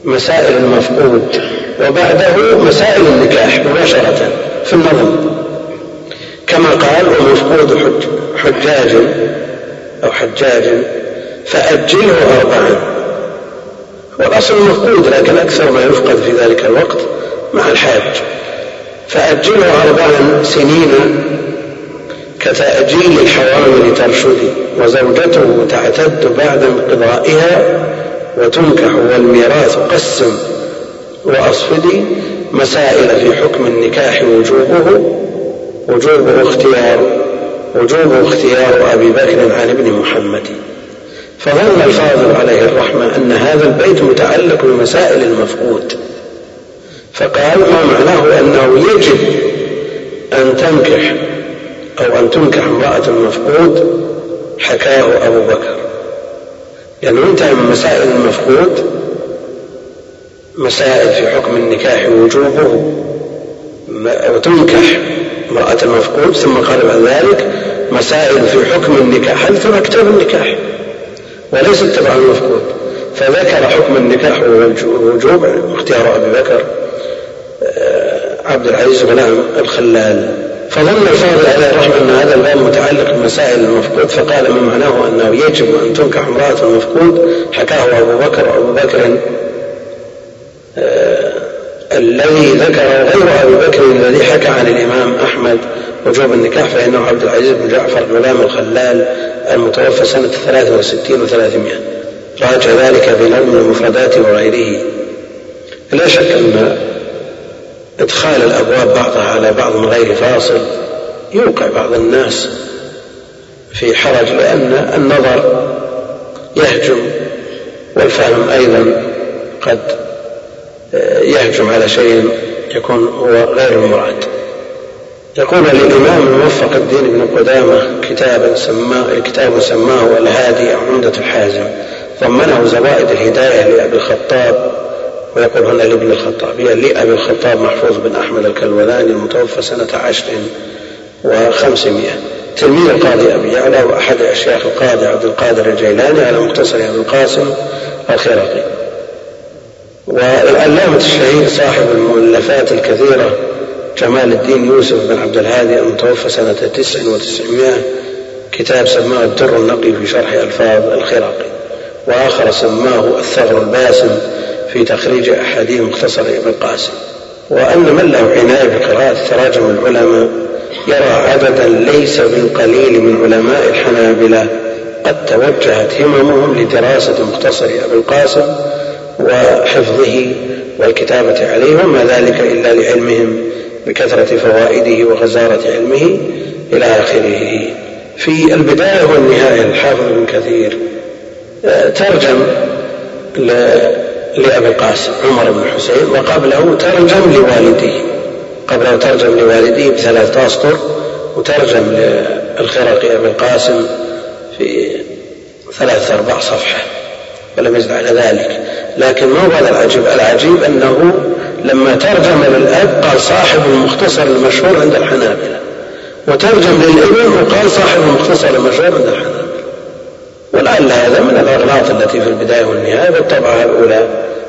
مسائل المفقود وبعده مسائل النكاح مباشرة في النظم. كما قال ومفقود حج حجاج أو حجاج فأجله أربعا والأصل مفقود لكن أكثر ما يفقد في ذلك الوقت مع الحاج. فأجله أربعا سنين كتأجيل الحوامل ترشدي وزوجته تعتد بعد انقضائها وتنكح والميراث قسم. وأصفدي مسائل في حكم النكاح وجوبه وجوبه اختيار وجوبه اختيار أبي بكر عن ابن محمد. فظن الفاضل عليه الرحمة أن هذا البيت متعلق بمسائل المفقود. فقال ما معناه أنه يجب أن تنكح أو أن تنكح امرأة المفقود حكاه أبو بكر. لأنه انتهى من مسائل المفقود؟ مسائل في حكم النكاح وجوبه. وتنكح امرأة المفقود ثم قال بعد ذلك مسائل في حكم النكاح. هل ترى كتاب النكاح؟ وليس تبع المفقود. فذكر حكم النكاح ووجوب اختيار أبي بكر آه، عبد العزيز غلام الخلال. فظن الفاضل عليه الرحمة أن هذا الباب متعلق بمسائل المفقود فقال من معناه أنه يجب أن تنكح امرأة المفقود حكاه أبو بكر وأبو بكر آه، الذي ذكره غير أبي بكر الذي حكى عن الإمام أحمد. وجوب النكاح فإنه عبد العزيز بن جعفر غلام الخلال المتوفى سنة 63 و300 راجع ذلك في نظم المفردات وغيره. لا شك أن إدخال الأبواب بعضها على بعض من غير فاصل يوقع بعض الناس في حرج لأن النظر يهجم والفهم أيضا قد يهجم على شيء يكون هو غير المراد يقول الإمام الموفق الدين بن قدامة كتابا سماه كتاب سماه الهادي أو عمدة الحازم ضمنه زوائد الهداية لأبي الخطاب ويقول هنا لابن الخطاب لأبي الخطاب محفوظ بن أحمد الكلولاني المتوفى سنة عشر وخمسمائة. تلميذ القاضي أبي يعلى وأحد أشياخ القاضي عبد القادر الجيلاني على مختصر أبي القاسم الخرقي والعلامة الشهير صاحب المؤلفات الكثيرة جمال الدين يوسف بن عبد الهادي المتوفى سنة تسع وتسعمائة. كتاب سماه الدر النقي في شرح ألفاظ الخرقي وآخر سماه الثغر الباسم في تخريج أحاديث مختصر ابن القاسم. وأن من له عناية بقراءة تراجم العلماء يرى عددا ليس بالقليل من علماء الحنابلة قد توجهت هممهم لدراسة مختصر أبي القاسم وحفظه والكتابة عليه وما ذلك إلا لعلمهم بكثرة فوائده وغزارة علمه إلى آخره. في البداية والنهاية الحافظ ابن كثير آه، ترجم لأبي القاسم عمر بن الحسين وقبله ترجم لوالديه. قبله ترجم لوالديه بثلاثة أسطر وترجم للخرقي أبي القاسم في ثلاثة أرباع صفحة ولم يزد على ذلك. لكن ما هو العجيب؟ العجيب أنه لما ترجم للأب قال صاحب المختصر المشهور عند الحنابلة. وترجم للابن وقال صاحب المختصر المشهور عند الحنابلة. ولعل هذا من الأغلاط التي في البداية والنهاية بالطبعة الأولى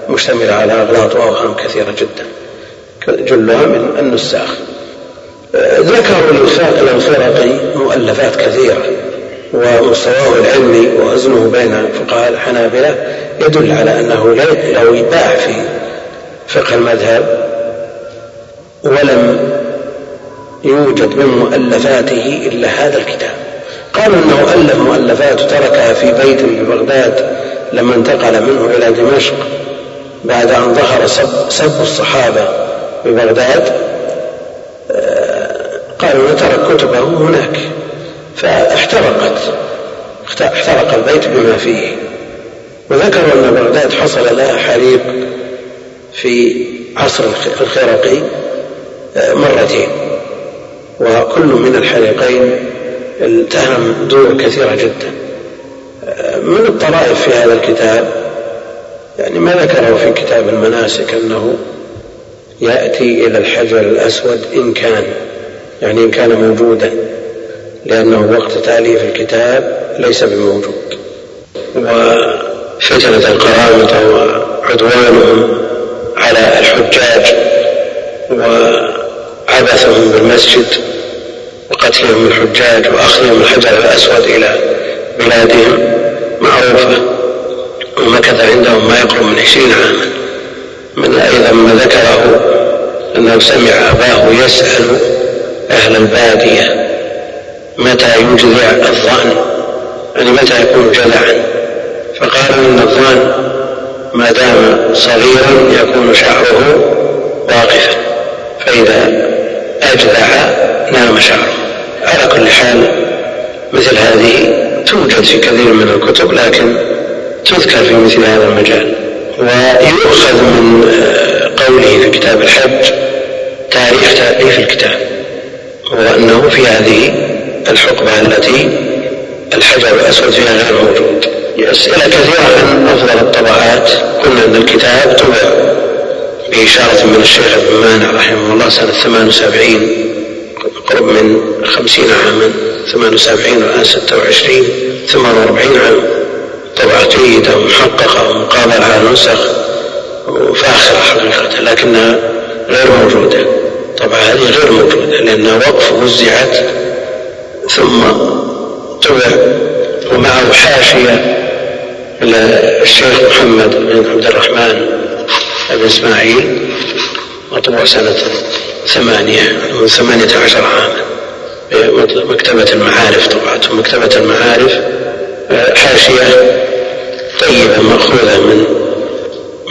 مشتملة على أغلاط وأوهام كثيرة جدا. جلها من النساخ. ذكروا للخرقي مؤلفات كثيرة ومستواه العلمي ووزنه بين فقهاء الحنابلة يدل على أنه لو يباع في فقه المذهب ولم يوجد من مؤلفاته إلا هذا الكتاب. قالوا أنه ألف مؤلفات تركها في بيت ببغداد لما انتقل منه إلى دمشق بعد أن ظهر سب, سب الصحابة ببغداد آه، قالوا نترك كتبه هناك. فاحترقت احترق البيت بما فيه. وذكروا أن بغداد حصل لها حريق في عصر الخرقي آه، مرتين. وكل من الحريقين التهم دور كثيرة جدا. آه، من الطرائف في هذا الكتاب؟ يعني ما ذكره في كتاب المناسك أنه يأتي إلى الحجر الأسود إن كان يعني إن كان موجودا لأنه وقت تأليف الكتاب ليس بموجود. وفتنة القرامطة وعدوانهم على الحجاج وعبثهم بالمسجد وقتلهم الحجاج وأخذهم الحجر الأسود إلى بلادهم. معروفة ومكث عندهم ما يقرب من عشرين عاما. من أيضا ما ذكره أنه سمع أباه يسأل أهل البادية متى يجذع الظأن يعني متى يكون جذعا. فقالوا إن الظأن ما دام صغيرا يكون شعره واقفا فإذا أجذع نام شعره. على كل حال مثل هذه توجد في كثير من الكتب لكن تذكر في مثل هذا المجال. ويؤخذ من قوله في كتاب الحج تاريخ تأليف الكتاب وأنه في هذه الحقبة التي الحجر الأسود فيها غير موجود. أسئلة كثيرة عن أفضل الطبعات قلنا أن الكتاب طبع بإشارة من الشيخ ابن مانع رحمه الله سنة 78 قرب من 50 عاما 78 والآن 26 48 عام. طبعة جيدة ومحققة ومقابلة على نسخ وفاخرة حقيقة لكنها غير موجودة. طبعا هذه غير موجودة لأنها وقف وزعت ثم طبع ومعه حاشية للشيخ محمد بن عبد الرحمن بن إسماعيل مطبوع سنة ثمانية ثمانية عشر عاما مكتبة المعارف طبعته مكتبة المعارف حاشية طيبة مأخوذة من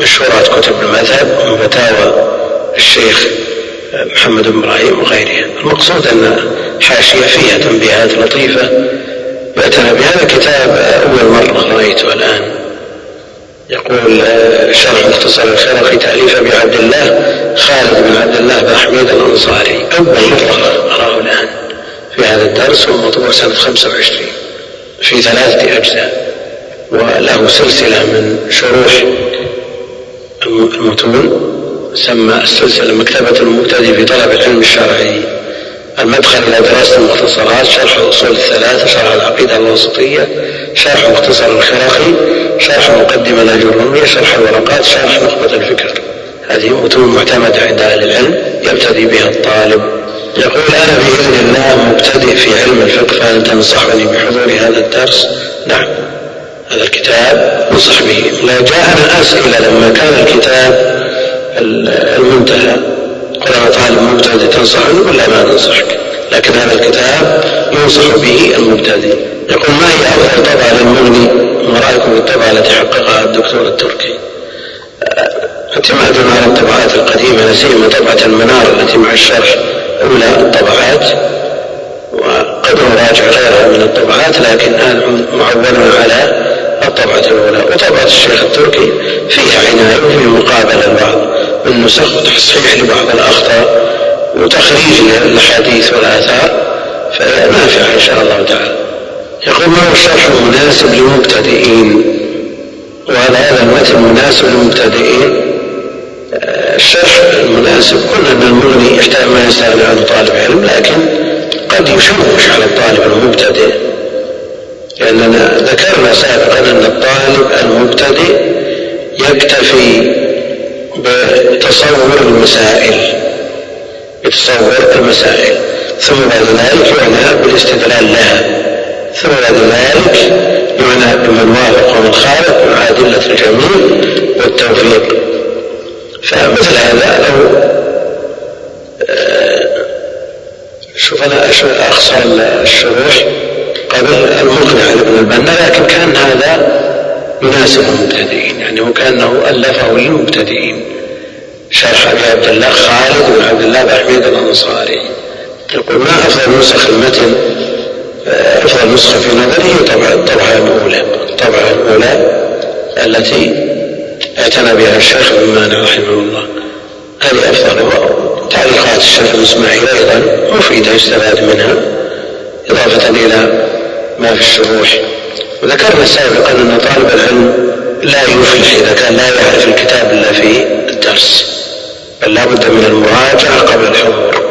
مشهورات كتب المذهب ومن فتاوى الشيخ محمد بن إبراهيم وغيرها. المقصود أن حاشية فيها تنبيهات لطيفة يعتنى بهذا الكتاب أول مرة. رايته الآن. يقول شرح مختصر الخرقي تأليف أبي عبد الله خالد بن عبد الله بن حميد الأنصاري. أول مرة. أراه الآن. في هذا الدرس ومطبوع سنة 25 في ثلاثة أجزاء. وله سلسلة من شروح المتون سمى السلسلة مكتبة المبتدئ في طلب العلم الشرعي. المدخل إلى دراسة المختصرات شرح الأصول الثلاثة شرح العقيدة الوسطية شرح مختصر الخرقي شرح مقدمة الأجرومية شرح الورقات شرح نخبة الفكر. هذه متون معتمدة عند أهل العلم يبتدي بها الطالب. يقول أنا بإذن الله مبتدئ في علم الفقه فهل تنصحني بحضور هذا الدرس؟ نعم. هذا الكتاب انصح به. لا جاءنا أسئلة لما كان الكتاب المنتهى. قل أنا طالب مبتدئ تنصحني ولا ما ننصحك لكن هذا الكتاب ينصح به المبتدئ. يقول ما هي أفضل طبعة للمغني ما رأيكم في الطبعة التي حققها الدكتور التركي؟ اعتمادا على الطبعات القديمة لا سيما طبعة المنار التي مع الشرح أولى الطبعات وقد نراجع غيرها من الطبعات لكن هذا معول على الطبعة الأولى. وطبعة الشيخ التركي فيها عناية وفي مقابلة البعض. النسخ وتصحيح لبعض الأخطاء وتخريج للأحاديث والآثار فنافعة إن شاء الله تعالى. يقول ما هو الشرح المناسب للمبتدئين؟ وهل هذا المتن مناسب للمبتدئين؟ الشرح المناسب قلنا أن المغني يحتاج ما يستغني عنه طالب علم لكن قد يشوش على الطالب المبتدئ. لأننا ذكرنا سابقا أن الطالب المبتدئ يكتفي بتصور المسائل بتصور المسائل. ثم بعد ذلك يعنى بالاستدلال لها. ثم بعد ذلك يعنى بمن وافق ومن خالف مع أدلة الجميع والتوفيق. فمثل هذا لو آه، شوف أنا أخصى الشروح قبل المقنع لابن البنا لكن كان هذا يناسب المبتدئين يعني وكأنه ألفه للمبتدئين. شرح أبي عبد الله خالد بن عبد الله بن حميد الأنصاري. يقول ما أفضل نسخ المتن أفضل نسخة في نظري طبعا الطبعة الأولى. الطبعة الأولى التي اعتنى بها الشيخ ابن مانع رحمه الله. هذه أفضل تعليقات الشيخ الإسماعيلي أيضا مفيدة يستفاد منها. إضافة إلى ما في الشروح. وذكرنا سابقا أن طالب العلم لا يفلح إذا كان لا يعرف الكتاب إلا في الدرس. بل لا بد من المراجعة قبل الحضور.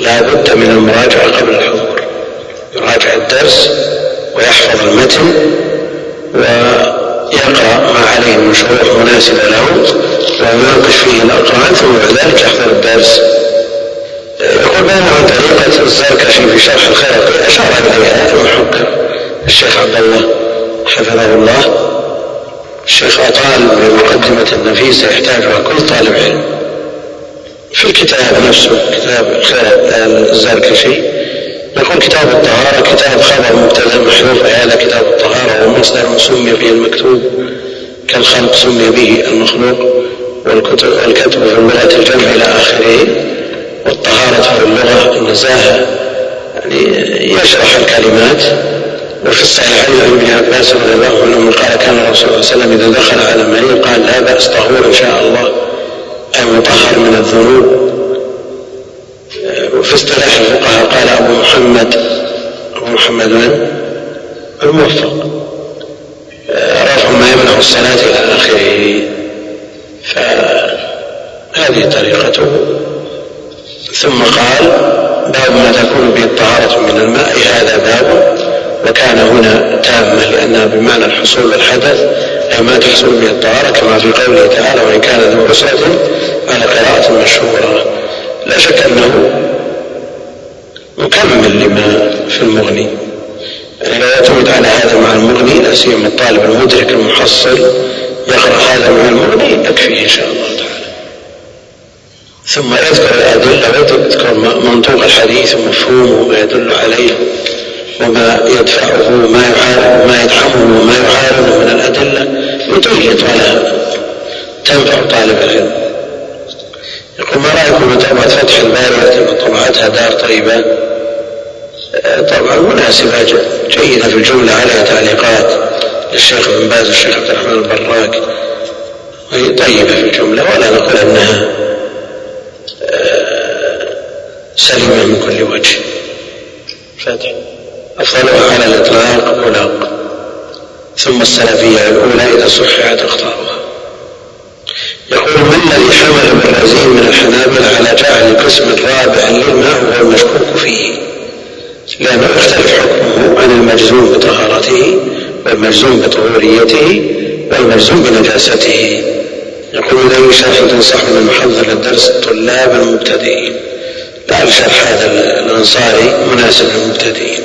لا بد من المراجعة قبل الحضور. يراجع الدرس ويحفظ المتن ويقرأ ما عليه من شروح مناسبة له ويناقش فيه الأقران ثم بعد ذلك يحضر الدرس. يقول بينما طريقة الزركشي في شرح الخير. أشار إليها المحقق الشيخ عبد الله حفظه الله. الشيخ أطال بمقدمة النفيسة يحتاجها كل طالب علم. في الكتاب نفسه كتاب الزركشي يقول كتاب الطهارة كتاب خبر مبتدأ محذوف هذا كتاب الطهارة ومصدر سمي به المكتوب كالخلق سمي به المخلوق والكتب والكتب في اللغة الجمع إلى آخره والطهارة في اللغة النزاهة يعني يشرح الكلمات. وفي الصحيحين عن ابن عباس رضي الله عنه قال كان الرسول صلى الله عليه وسلم إذا دخل على مريض قال لا بأس طهور إن شاء الله. اي مطهر من الذنوب. وفي اصطلاح الفقهاء قال أبو محمد. أبو محمد من؟ الموفق. رفع ما يمنع الصلاة إلى آخره. فهذه طريقته. ثم قال باب ما تكون به الطهارة من الماء هذا باب وكان هنا تامة لأنها بمعنى الحصول بالحدث أي ما تحصل به الطهارة كما في قوله تعالى وإن كان ذو عسرة على قراءة مشهورة. لا شك أنه مكمل لما في المغني. يعني لا يعتمد على هذا مع المغني لا سيما الطالب المدرك المحصل يقرأ هذا مع المغني يكفيه إن شاء الله تعالى. ثم يذكر الأدلة ويذكر منطوق الحديث ومفهومه وما يدل عليه. وما يدفعه ما يعارض ما يدعمه وما يعارضه من الأدلة يطيط على تنفع طالب العلم. يقول ما رأيكم متابعة فتح الباري التي طبعتها دار طيبة؟ طبعا مناسبة جيدة في الجملة عليها تعليقات للشيخ ابن باز والشيخ عبد الرحمن البراك. وهي طيبة في الجملة ولا نقول أنها آه، سليمة من كل وجه. فتح أفضلها على الإطلاق ملاق ثم السلفية الأولى إذا صححت أخطاؤها يقول ما الذي حمل ابن العزيز من الحنابلة على جعل القسم الرابع للماء وهو المشكوك فيه؟ لأنه يختلف حكمه عن المجزوم بطهارته والمجزوم بطهوريته والمجزوم بنجاسته. يقول إذا شرح تنصح من المحضر للدرس الطلاب المبتدئين لعل شرح هذا الأنصاري مناسب للمبتدئين.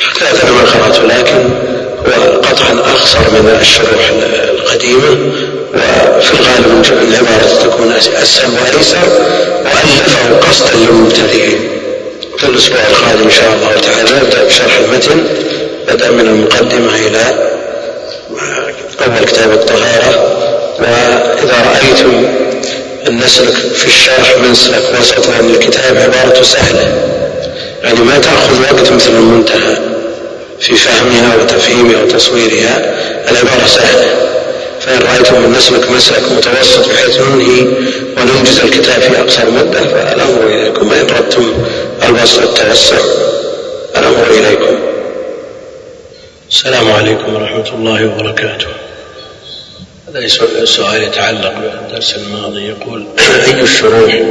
حقيقة أنا ما قرأته لكن هو قطعا أقصر من الشروح القديمة وفي الغالب العبارة تكون أسهل وأيسر وألفه قصدا للمبتدئين. في الأسبوع القادم إن شاء الله تعالى نبدأ بشرح المتن بدأ من المقدمة إلى أول كتاب الطهارة. وإذا رأيتم أن نسلك في الشرح منسلك وسط لأن الكتاب عبارته سهلة. يعني ما تأخذ وقت مثل المنتهى في فهمها وتفهيمها وتصويرها العبارة سهلة. فإن رأيتم أن نسلك مسلك متوسط بحيث ننهي وننجز الكتاب في أقصر مدة فالأمر إليكم. وإن أردتم البسط التوسع الأمر إليكم. السلام عليكم ورحمة الله وبركاته. هذا سؤال يتعلق بالدرس الماضي يقول أي الشروح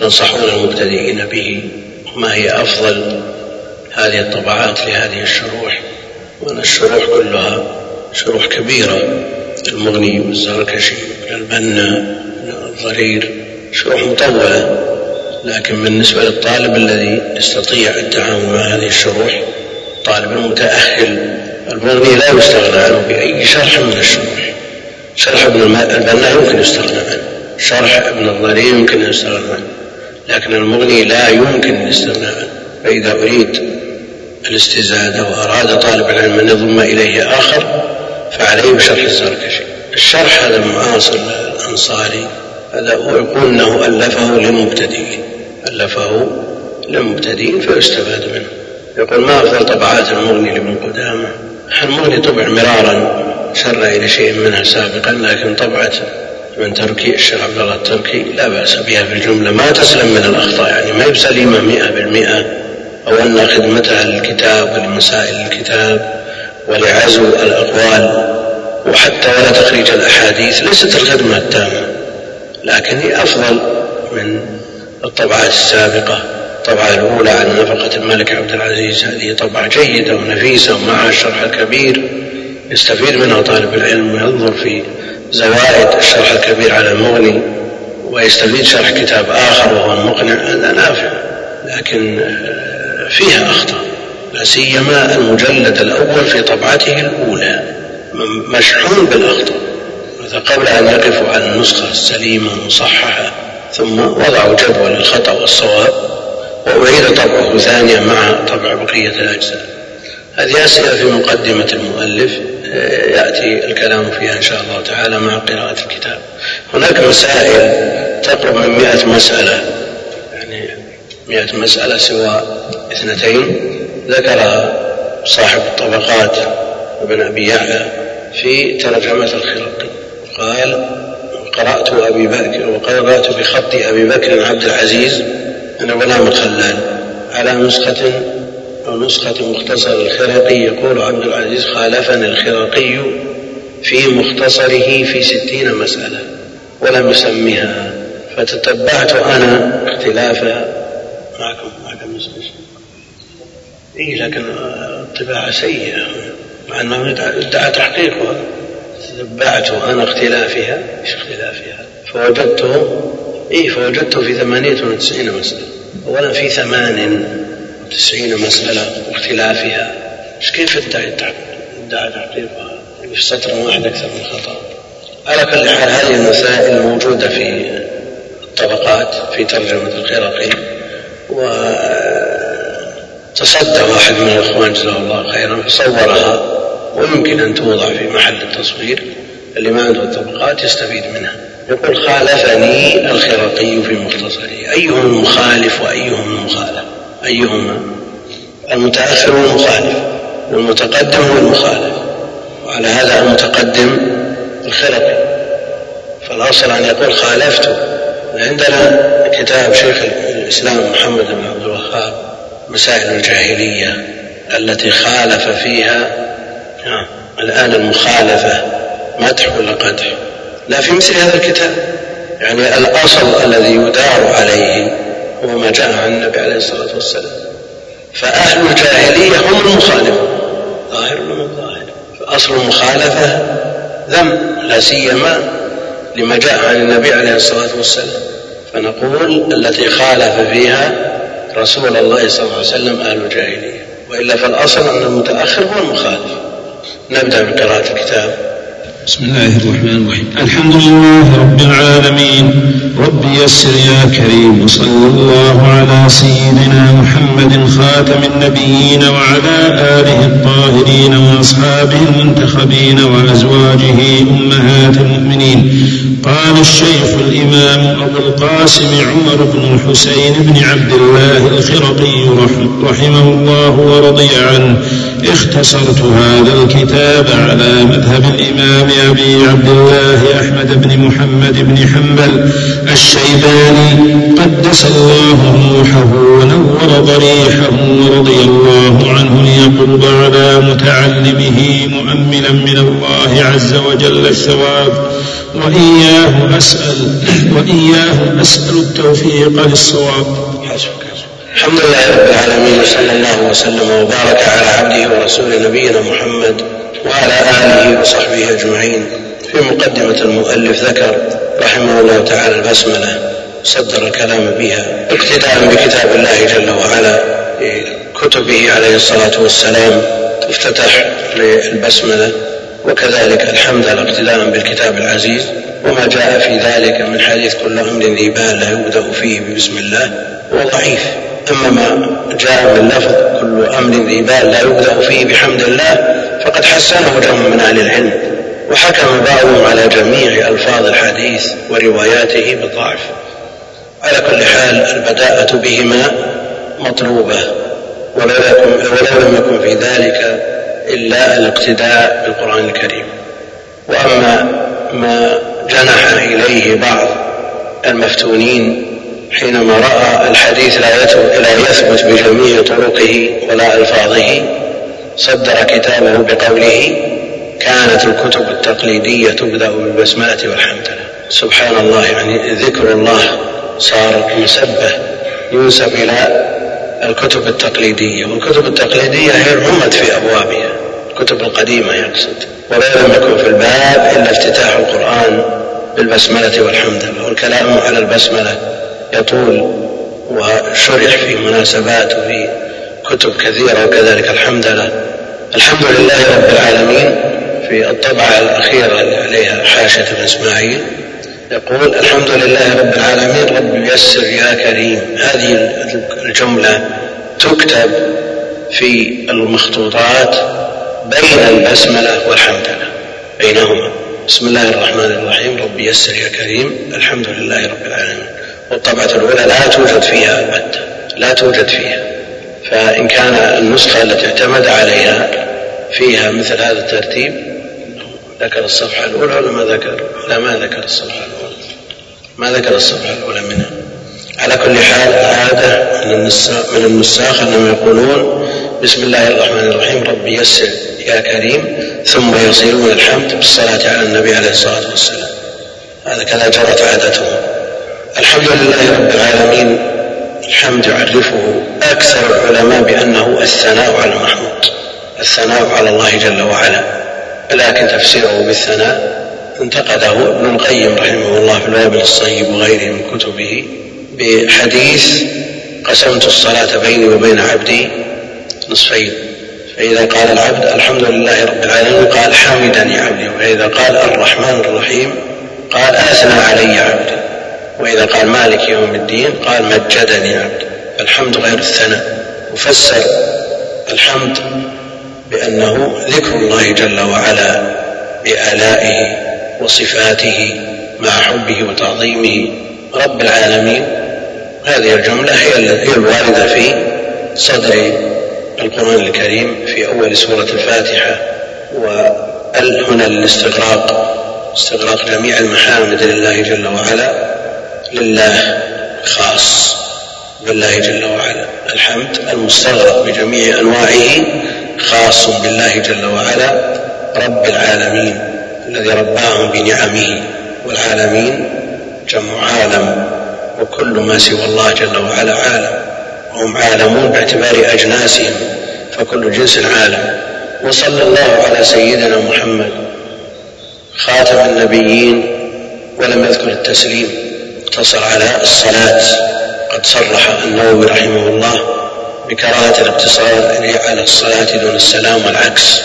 تنصحون المبتدئين به؟ وما هي أفضل؟ هذه الطبعات لهذه الشروح. وأن الشروح كلها شروح كبيرة. المغني والزركشي البنا الضرير شروح مطولة لكن بالنسبة للطالب الذي يستطيع التعامل مع هذه الشروح الطالب المتأهل المغني لا يستغنى عنه بأي شرح من الشروح. شرح ابن البنا يمكن يستغنى عنه. شرح ابن الضرير يمكن يستغنى عنه. لكن المغني لا يمكن الاستغناء فإذا أريد الاستزادة وأراد طالب العلم أن يضم إليه آخر فعليه بشرح الزركشي الشرح هذا المعاصر الأنصاري هذا يقول أنه ألفه للمبتدئين ألفه للمبتدئين فيستفاد منه. يقول ما أفضل طبعات المغني لابن قدامة؟ المغني طبع مرارا شر إلى شيء منها سابقا لكن طبعة من تركي الشيخ عبد الله التركي لا بأس بها في الجملة. ما تسلم من الأخطاء يعني؟ ما بسليمة مئة بالمئة؟ أو أن خدمتها للكتاب ولمسائل الكتاب ولعزو الأقوال وحتى ولا تخريج الأحاديث ليست الخدمة التامة لكن هي أفضل من الطبعات السابقة. الطبعة الأولى عن نفقة الملك عبد العزيز. هذه طبعة جيدة ونفيسة ومعها الشرح الكبير. يستفيد منها طالب العلم وينظر في زوائد الشرح الكبير على المغني ويستفيد شرح كتاب آخر وهو المقنع هذا نافع لكن آه، فيها أخطاء لا سيما المجلد الأول في طبعته الأولى مشحون بالأخطاء قبل أن يقفوا على النسخة السليمة المصححة ثم وضعوا جدول الخطأ والصواب وأعيد طبعه ثانيا مع طبع بقية الأجزاء. هذه أسئلة في مقدمة المؤلف. يأتي الكلام فيها إن شاء الله تعالى مع قراءة الكتاب. هناك مسائل تقرب من مئة مسألة يعني مئة مسألة سوى اثنتين. ذكر صاحب الطبقات ابن أبي يعلى في ترجمة الخرقي قال قرأت أبي بكر وقرأت بخط أبي بكر عبد العزيز أنا غلام الخلال على نسخة نسخة مختصر الخرقي يقول عبد العزيز خالفني الخرقي في مختصره في ستين مسألة ولم يسمها فتتبعت أنا اختلاف معكم معكم إيه لكن الطباعة سيئة مع أنه ادعى تحقيقها. تتبعت أنا اختلافها؟ إيش اختلافها؟ فوجدته إيه فوجدته في ثمانية وتسعين مسألة أولا في ثمان وتسعين مسألة واختلافها إيش كيف ادعى ادعى تحقيقها في سطر واحد أكثر من خطأ. على كل حال هذه المسائل موجودة في الطبقات في ترجمة الخرقي وتصدى واحد من الإخوان جزاه الله خيرا فصورها ويمكن أن توضع في محل التصوير. اللي ما عنده الطبقات يستفيد منها. يقول خالفني الخرقي في مختصره. أيهم المخالف وأيهم المخالف أيهما؟ المتأخر والمخالف. والمتقدم هو المخالف وعلى هذا المتقدم الخرقي فالأصل أن يقول خالفته. عندنا كتاب شيخ الإسلام محمد بن عبد الوهاب مسائل الجاهلية التي خالف فيها نعم الآن المخالفة مدح ولا قدح؟ لا في مثل هذا الكتاب. يعني الأصل الذي يدار عليه هو ما جاء عن النبي عليه الصلاة والسلام. فأهل الجاهلية هم المخالفون. ظاهر ولا ظاهر؟ فأصل المخالفة ذم لا سيما لما جاء عن النبي عليه الصلاة والسلام. فنقول التي خالف فيها رسول الله صلى الله عليه وسلم أهل الجاهلية. وإلا فالأصل أن المتأخر هو المخالف. نبدأ بقراءة الكتاب. بسم الله الرحمن الرحيم. الحمد لله رب العالمين. رب يسر يا كريم. وصلى الله على سيدنا محمد خاتم النبيين وعلى آله الطاهرين وأصحابه المنتخبين وأزواجه أمهات المؤمنين. قال الشيخ الإمام أبو القاسم عمر بن الحسين بن عبد الله الخرقي رحمه الله ورضي عنه اختصرت هذا الكتاب على مذهب الإمام أبي عبد الله أحمد بن محمد بن حنبل الشيباني قدس الله روحه ونور ضريحه ورضي الله عنه ليقرب على متعلمه مؤملا من الله عز وجل الثواب. وإياه أسأل وإياه أسأل التوفيق للصواب. الحمد لله رب العالمين وصلى الله وسلم وبارك على عبده ورسوله نبينا محمد وعلى آله وصحبه أجمعين. في مقدمة المؤلف ذكر رحمه الله تعالى البسملة صدر الكلام بها اقتداء بكتاب الله جل وعلا كتبه عليه الصلاة والسلام تفتتح للبسملة وكذلك الحمد على اقتداء بالكتاب العزيز وما جاء في ذلك من حديث كل أمر ذي بال لا يبدأ فيه ببسم الله هو ضعيف. أما ما جاء من لفظ كل أمر ذي بال لا يبدأ فيه بحمد الله فقد حسنه جمع من أهل العلم وحكم بعضهم على جميع ألفاظ الحديث ورواياته بالضعف على كل حال البداءة بهما مطلوبة ولو لم يكن في ذلك إلا الاقتداء بالقرآن الكريم. وأما ما جنح إليه بعض المفتونين حينما رأى الحديث لا يثبت بجميع طرقه ولا ألفاظه صدر كتابه بقوله كانت الكتب التقليدية تبدأ بالبسملة والحمدلة. سبحان الله يعني ذكر الله صار مسبه ينسب إلى الكتب التقليدية. والكتب التقليدية هي العمد في أبوابها الكتب القديمة يقصد. ولا لم يكن في الباب إلا افتتاح القرآن بالبسملة والحمدلله والكلام على البسملة يطول وشرح في مناسبات وفي كتب كثيرة وكذلك الحمد لله. الحمد لله رب العالمين في الطبعة الأخيرة اللي عليها حاشة ابن إسماعيل. يقول الحمد لله رب العالمين رب يسر يا كريم. هذه الجملة تكتب في المخطوطات بين البسملة والحمدلله بينهما. بسم الله الرحمن الرحيم رب يسر يا كريم الحمد لله رب العالمين. والطبعة الأولى لا توجد فيها البتة لا توجد فيها. فإن كان النسخة التي اعتمد عليها فيها مثل هذا الترتيب ذكر الصفحة الأولى ولا ما ذكر؟ لا ما ذكر الصفحة الأولى. ما ذكر الصفحة الأولى منها. على كل حال العادة من النساخ أنهم يقولون بسم الله الرحمن الرحيم رب يسر يا كريم ثم يصيرون الحمد بالصلاة على النبي عليه الصلاة والسلام. هذا كذا جرت عادتهم. الحمد لله رب العالمين. الحمد يعرفه أكثر العلماء بأنه الثناء على المحمود الثناء على الله جل وعلا. لكن تفسيره بالثناء انتقده ابن القيم رحمه الله في الوابل الصيب وغيره من كتبه بحديث قسمت الصلاة بيني وبين عبدي نصفين. فإذا قال العبد الحمد لله رب العالمين قال حمدني عبدي. وإذا قال الرحمن الرحيم قال أثنى علي عبدي. وإذا قال مالك يوم الدين قال مجدني عبدي الحمد غير الثناء. وفسر الحمد بأنه ذكر الله جل وعلا بآلائه وصفاته مع حبه وتعظيمه. رب العالمين هذه الجملة هي الواردة في صدر القرآن الكريم في أول سورة الفاتحة. وال هنا استغراق جميع المحامد لله جل وعلا. لله خاص بالله جل وعلا. الحمد المستغرق بجميع أنواعه خاص بالله جل وعلا رب العالمين الذي رباهم بنعمه والعالمين جمع عالم وكل ما سوى الله جل وعلا عالم وهم عالمون باعتبار أجناسهم فكل جنس عالم. وصلى الله على سيدنا محمد خاتم النبيين ولم يذكر التسليم. اقتصر على الصلاة. قد صرح النووي رحمه الله بكراهة الاقتصار على الصلاة دون السلام والعكس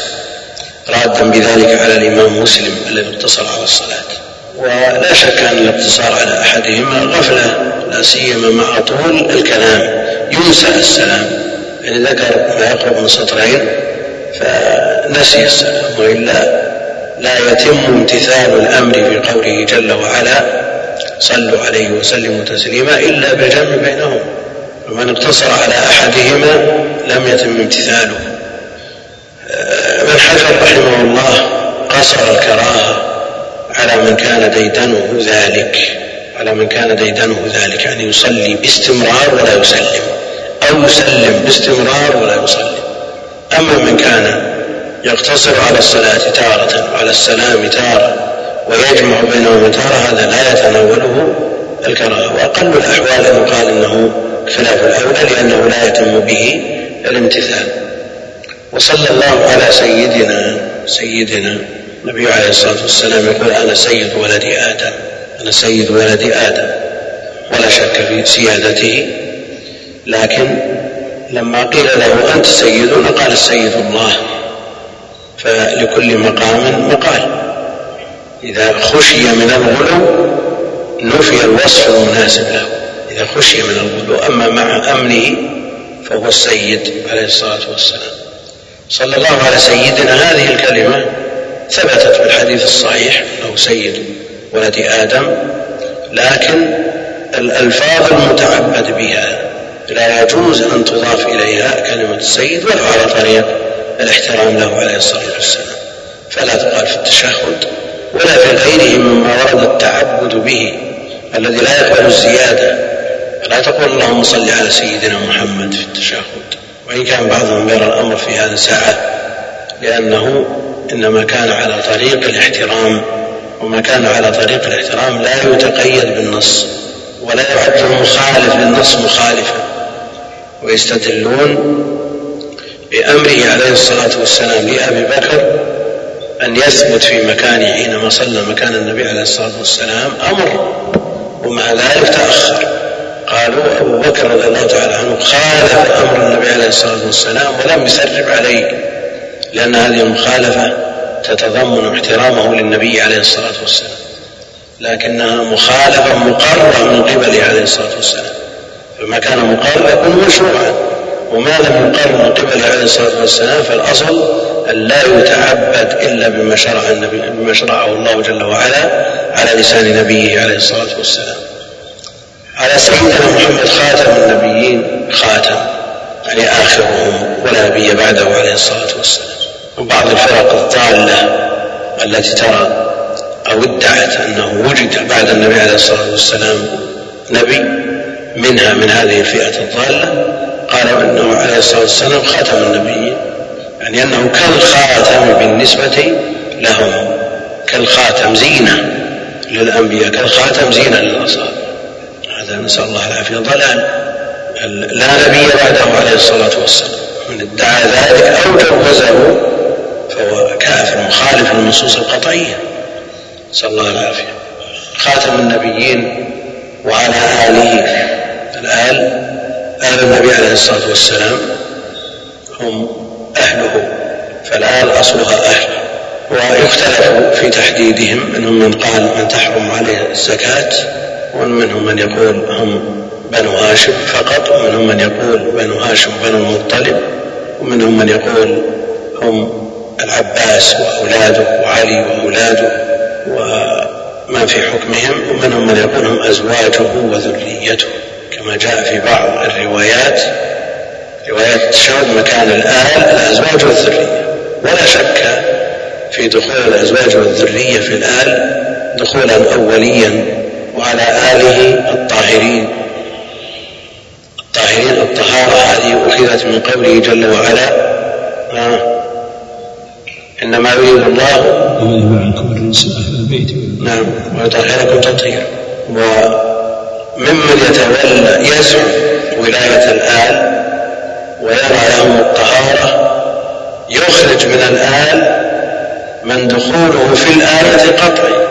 رادا بذلك على الإمام مسلم الذي اقتصر على الصلاة. ولا شك أن الاقتصار على أحدهما غفلة لا سيما مع طول الكلام. ينسى السلام يعني ذكر ما يقرب من سطرين فنسي السلام وإلا لا يتم امتثال الأمر في قوله جل وعلا صلوا عليه وسلموا تسليما إلا بالجمع بينهم. ومن اقتصر على أحدهما لم يتم امتثاله. ابن حجر رحمه الله قصر الكراهة على من كان ديدنه ذلك على من كان ديدنه ذلك يعني يصلي باستمرار ولا يسلم أو يسلم باستمرار ولا يصلي أما من كان يقتصر على الصلاة تارة وعلى السلام تارة ويجمع بينهما تارة هذا لا يتناوله الكراهة وأقل الأحوال أن يقال أنه خلاف الأولى لأنه لا يتم به الامتثال. وصلى الله على سيدنا سيدنا النبي عليه الصلاة والسلام يقول أنا سيد ولد آدم أنا سيد ولد آدم. ولا شك في سيادته. لكن لما قيل له أنت سيدنا قال السيد الله. فلكل مقام مقال. إذا خشي من الغلو نفي الوصف المناسب له. إذا خشي من الغلو أما مع أمنه فهو السيد عليه الصلاة والسلام. صلى الله على سيدنا. هذه الكلمة ثبتت في الحديث الصحيح أنه سيد ولد آدم لكن الألفاظ المتعبد بها لا يجوز أن تضاف إليها كلمة السيد ولو على طريق الاحترام له عليه الصلاة والسلام. فلا تقال في التشهد. ولا في غيره مما ورد التعبد به الذي لا يقبل الزيادة. فلا تقول اللهم صل على سيدنا محمد في التشهد. وإن كان بعضهم يرى الأمر في هذا ساعة لأنه إنما كان على طريق الاحترام وما كان على طريق الاحترام لا يتقيد بالنص ولا يعد المخالف للنص مخالفا. ويستدلون بأمره عليه الصلاة والسلام لأبي بكر أن يثبت في مكانه حينما صلى مكان النبي عليه الصلاة والسلام أمر ومع ذلك تأخر. قالوا أبو بكر رضي الله تعالى عنه خالف أمر النبي عليه الصلاة والسلام ولم يسرب عليه لأن هذه المخالفة تتضمن احترامه للنبي عليه الصلاة والسلام. لكنها مخالفة مقررة من قبله عليه الصلاة والسلام. فما كان مقرر يكون مشروعا وما لم يقرر من قبله عليه الصلاة والسلام فالأصل أن لا يتعبد إلا بما شرع النبي بما شرعه الله جل وعلا على لسان نبيه عليه الصلاة والسلام. على سيدنا محمد خاتم النبيين خاتم يعني آخرهم ولا نبي بعده عليه الصلاة والسلام. وبعض الفرق الضالة التي ترى أو ادعت أنه وجد بعد النبي عليه الصلاة والسلام نبي منها من هذه الفئة الضالة قالوا أنه عليه الصلاة والسلام خاتم النبيين. يعني أنه كالخاتم بالنسبة لهم كالخاتم زينة للأنبياء كالخاتم زينة للأصحاب هذا نسأل الله العافية. ضلال لا نبي بعده عليه الصلاة والسلام. من ادعى ذلك أو جوزه فهو كافر مخالف للنصوص القطعية. نسأل الله العافية. خاتم النبيين وعلى آله الآل آل النبي عليه الصلاة والسلام هم أهله فالآل أصلها أهل ويختلف في تحديدهم منهم من قال من تحرم عليه الزكاة ومنهم من يقول هم بنو هاشم فقط ومنهم من يقول بنو هاشم بنو المطلب ومنهم من يقول هم العباس وأولاده وعلي وأولاده ومن في حكمهم ومنهم من يقول هم أزواجه وذريته كما جاء في بعض الروايات. روايات تشهد مكان الآل الأزواج والذرية. ولا شك في دخول الأزواج والذرية في الآل دخولا أوليا وعلى آله الطاهرين. الطاهرين الطهارة هذه أخذت من قوله جل وعلا آه إنما يريد الله نعم ويطهركم تطهيرا وممن يتولى يزعم ولاية الآل ويرى لهم الطهارة يخرج من الآل من دخوله في الآية قطعي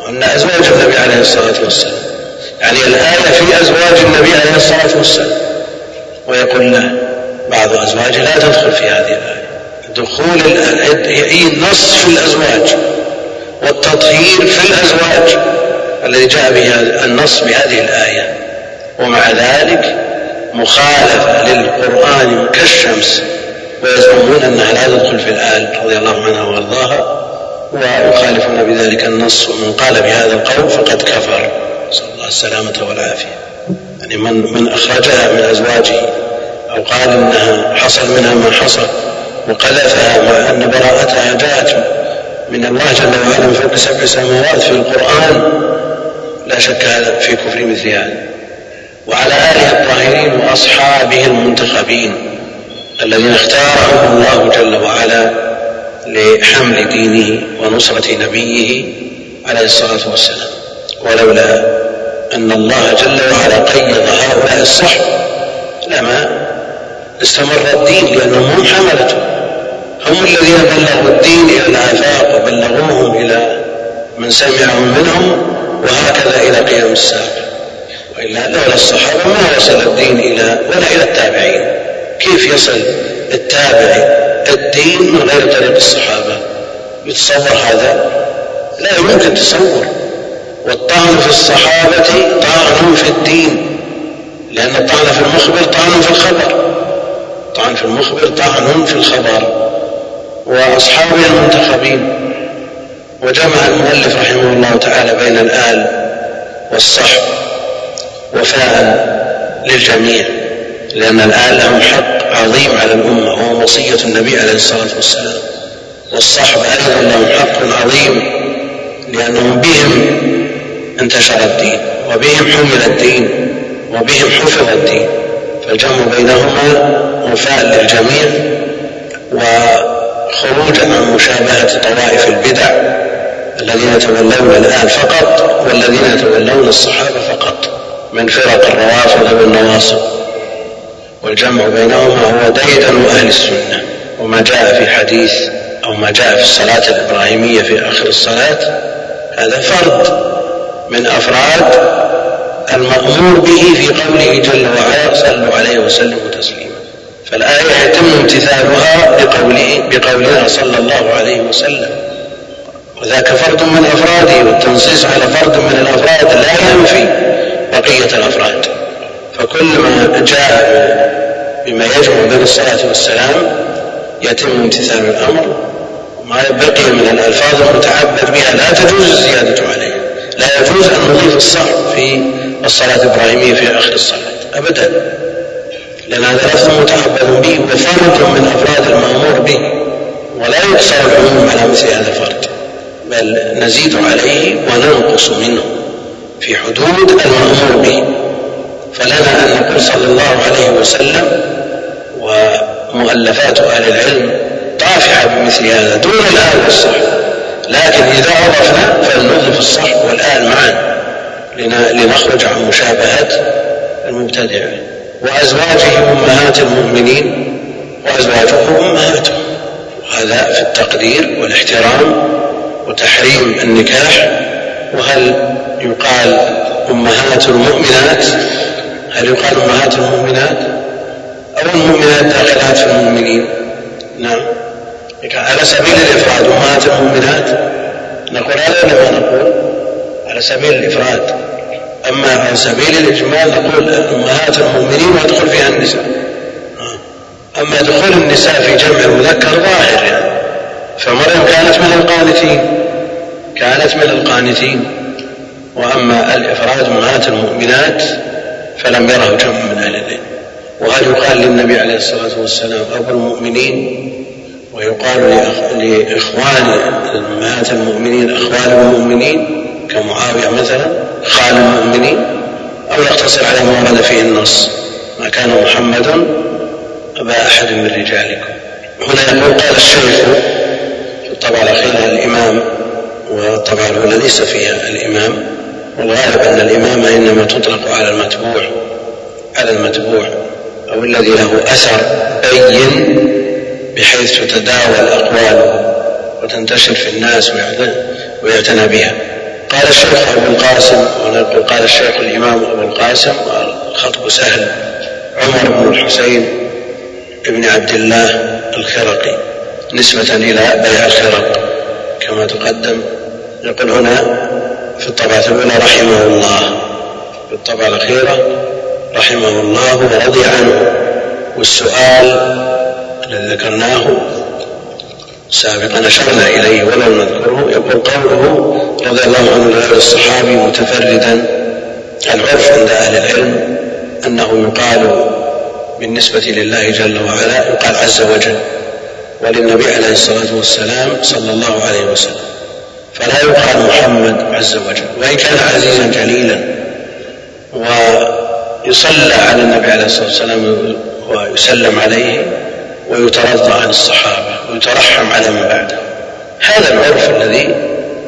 وأن أزواج النبي عليه الصلاة والسلام يعني الآية في أزواج النبي عليه الصلاة والسلام. ويقول له بعض أزواجه لا تدخل في هذه الآية. دخول النص في الأزواج والتطهير في الأزواج الذي جاء به النص بهذه الآية. ومع ذلك مخالفة للقرآن كالشمس ويزعمون أنها لا تدخل في الآل رضي الله عنها وأرضاها ويخالفون بذلك النص ومن قال بهذا القول فقد كفر نسأل الله السلامة والعافية. يعني من من أخرجها من أزواجه أو قال إنها حصل منها ما حصل وقذفها مع أن براءتها جاءت من الله جل وعلا من فوق سبع سماوات في القرآن لا شك هذا في كفر مثل هذا. وعلى آله الطاهرين وأصحابه المنتخبين الذين اختارهم الله جل وعلا لحمل دينه ونصرة نبيه عليه الصلاة والسلام. ولولا أن الله جل وعلا قيض هؤلاء الصحب لما استمر الدين لأنهم هم حملته. هم الذين بلغوا الدين إلى الآفاق وبلغوهم إلى من سمعهم منهم وهكذا إلى قيام الساعة. وإلا لولا الصحابة ما وصل الدين إلى ولا إلى التابعين. كيف يصل التابعي الدين من غير طريق الصحابة؟ يتصور هذا؟ لا يمكن تصور. والطعن في الصحابة طعن في الدين. لأن الطعن في المخبر طعن في الخبر. طعن في المخبر طعن في الخبر. وأصحابه المنتخبين وجمع المؤلف رحمه الله تعالى بين الآل والصحب. وفاء للجميع لأن الآل لهم حق عظيم على الأمة وهو وصية النبي عليه الصلاة والسلام. والصحب أيضا لهم حق عظيم لأنهم بهم انتشر الدين وبهم حمل الدين وبهم حفظ الدين. فالجمع بينهما وفاء للجميع وخروجا عن مشابهة طوائف البدع الذين يتولون الآن فقط والذين يتولون الصحابة فقط. من فرق الروافض والنواصب والجمع بينهما هو ديدن أهل السنة. وما جاء في حديث أو ما جاء في الصلاة الإبراهيمية في آخر الصلاة هذا فرد من أفراد المأمور به في قوله جل وعلا صلوا عليه وسلموا تسليما. فالآية يتم امتثالها بقوله بقولنا صلى الله عليه وسلم. وذاك فرد من أفراده والتنصيص على فرد من الأفراد لا ينفي. بقية الأفراد. فكل ما جاء بما يجمع بين الصلاة والسلام يتم امتثال الأمر. وما بقي من الألفاظ المتعبد بها لا تجوز الزيادة عليه. لا يجوز أن نضيف الصرف في الصلاة الإبراهيمية في آخر الصلاة. أبدا. لأن هذا لفظ متعبد به وفرد من أفراد المأمور به. ولا يقصر العموم على مثل هذا الفرد بل نزيد عليه وننقص منه. في حدود المأمور به فلنا أن نقول صلى الله عليه وسلم ومؤلفات أهل العلم طافحة بمثل هذا دون الآل والصحب لكن إذا عرفنا فلنضيف الصحب والآل معا لنخرج عن مشابهة المبتدع وأزواجه أمهات المؤمنين وأزواجه أمهاته وهذا في التقدير والاحترام وتحريم النكاح. وهل يقال أمهات المؤمنات؟ هل يقال أمهات المؤمنات؟ أو المؤمنات داخلات في المؤمنين؟ نعم. على سبيل الإفراد أمهات المؤمنات؟ نقول هذا ولا ما نقول على سبيل الإفراد. أما على سبيل الإجمال نقول أمهات المؤمنين ويدخل فيها النساء. أما دخول النساء في جمع المذكر ظاهر يعني. فمريم كانت من القانتين. كانت من القانتين. وأما الإفراد أمهات المؤمنات فلم يره جمع من أهل العلم وهل يقال للنبي عليه الصلاة والسلام أبو المؤمنين؟ ويقال لإخوان أمهات المؤمنين أخوال المؤمنين كمعاوية مثلا خال المؤمنين أو يقتصر على ما ورد فيه النص. ما كان محمد أبا أحد من رجالكم. هنا يقول قال الشيخ في الطبعة الأخيرة الإمام والطبعة الأولى ليس فيها الإمام والغالب أن الإمامة إنما تطلق على المتبوع على المتبوع أو الذي له أثر بين بحيث تتداول أقواله وتنتشر في الناس ويعتنى بها. قال الشيخ أبو القاسم ونقول قال الشيخ الإمام أبو القاسم والخطب سهل عمر بن الحسين بن عبد الله الخرقي نسبة إلى بيع الخرق كما تقدم. يقول هنا في الطبعة الأولى رحمه الله. في الطبعة الأخيرة رحمه الله ورضي عنه. والسؤال الذي ذكرناه سابقا أشرنا إليه ولم نذكره يقول قوله رضي الله عنه لغير الصحابي متفردا العرف عند أهل العلم أنه يقال بالنسبة لله جل وعلا يقال عز وجل وللنبي عليه الصلاة والسلام صلى الله عليه وسلم. فلا يقال محمد عز وجل وإن كان عزيزا جليلا. ويصلى على النبي عليه الصلاة والسلام ويسلم عليه ويترضى عن الصحابة ويترحم على من بعده. هذا العرف الذي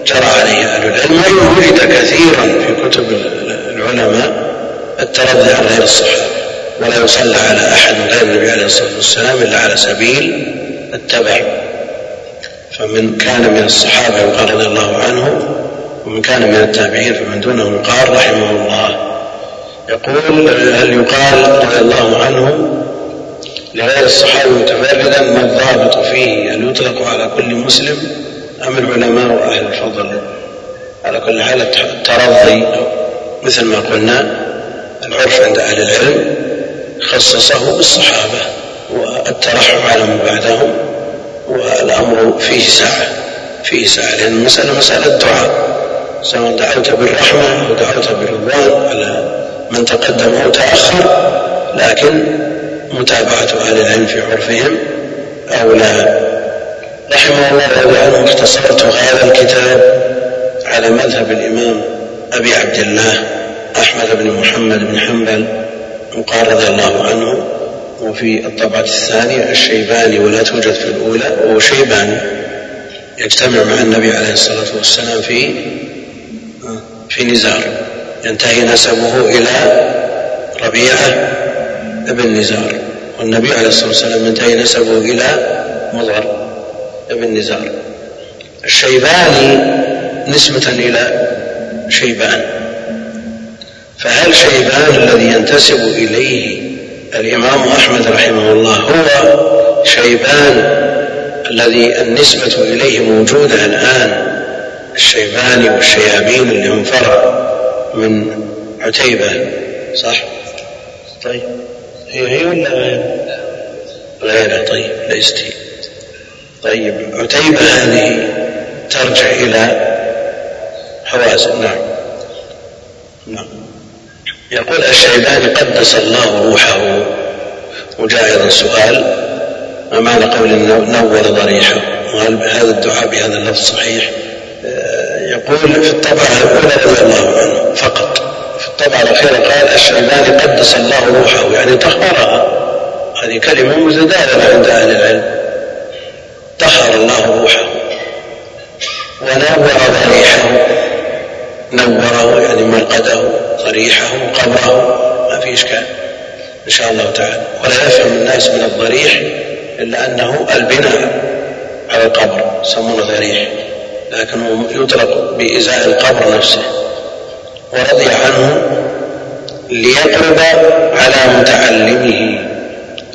جرى عليه أهل العلم. وجد كثيرا في كتب العلماء الترضي عن غير الصحابة. ولا يصلى على أحد غير النبي عليه الصلاة والسلام إلا على سبيل التبع فمن كان من الصحابة يقال رضي الله عنه ومن كان من التابعين فمن دونه يقال رحمه الله. يقول هل يقال رضي الله عنه لغير الصحابي متفردا ما الضابط فيه؟ هل يطلق على كل مسلم أم العلماء وأهل الفضل؟ على كل حال الترضي مثل ما قلنا العرف عند أهل العلم خصصه بالصحابة والترحم على من بعدهم والأمر فيه ساعة فيه ساعة لأن المسألة مسألة دعاء سواء دعوت بالرحمة أو دعوت بالرضوان على من تقدم أو تأخر لكن متابعة أهل العلم في عرفهم أولى رحمه الله رضي عنه اختصرت هذا الكتاب على مذهب الإمام أبي عبد الله أحمد بن محمد بن حنبل وقال رضي الله عنه. وفي الطبعة الثانية الشيباني ولا توجد في الأولى وهو شيباني يجتمع مع النبي عليه الصلاة والسلام في في نزار. ينتهي نسبه إلى ربيعة ابن نزار. والنبي عليه الصلاة والسلام ينتهي نسبه إلى مضر ابن نزار. الشيباني نسبة إلى شيبان. فهل شيبان الذي ينتسب إليه الإمام أحمد رحمه الله هو شيبان الذي النسبة إليه موجودة الآن. الشيباني والشيابين اللي هم فرع من عتيبة صح؟ طيب. هي هي ولا غير؟ غيرها طيب. ليست هي. طيب. عتيبة هذه ترجع إلى حوازن. نعم. نعم. يقول الشيباني قدس الله روحه. أيضا سؤال ما معنى قول نور ضريحه وهل هذا الدعاء بهذا اللفظ صحيح. آه، يقول في الطبعة الأولى رضي الله عنه فقط. في الطبعة الأخيرة قال الشيباني قدس الله روحه. يعني طهرها هذه كلمة متداولة عند أهل العلم. طهر الله روحه. ونور ضريحه. نوره يعني مرقده ضريحه قبره ما في إشكال. إن شاء الله تعالى. ولا يفهم الناس من الضريح إلا أنه البناء على القبر يسمونه ضريح. لكنه يطلق بإزاء القبر نفسه. ورضي عنه ليقرب على متعلمه.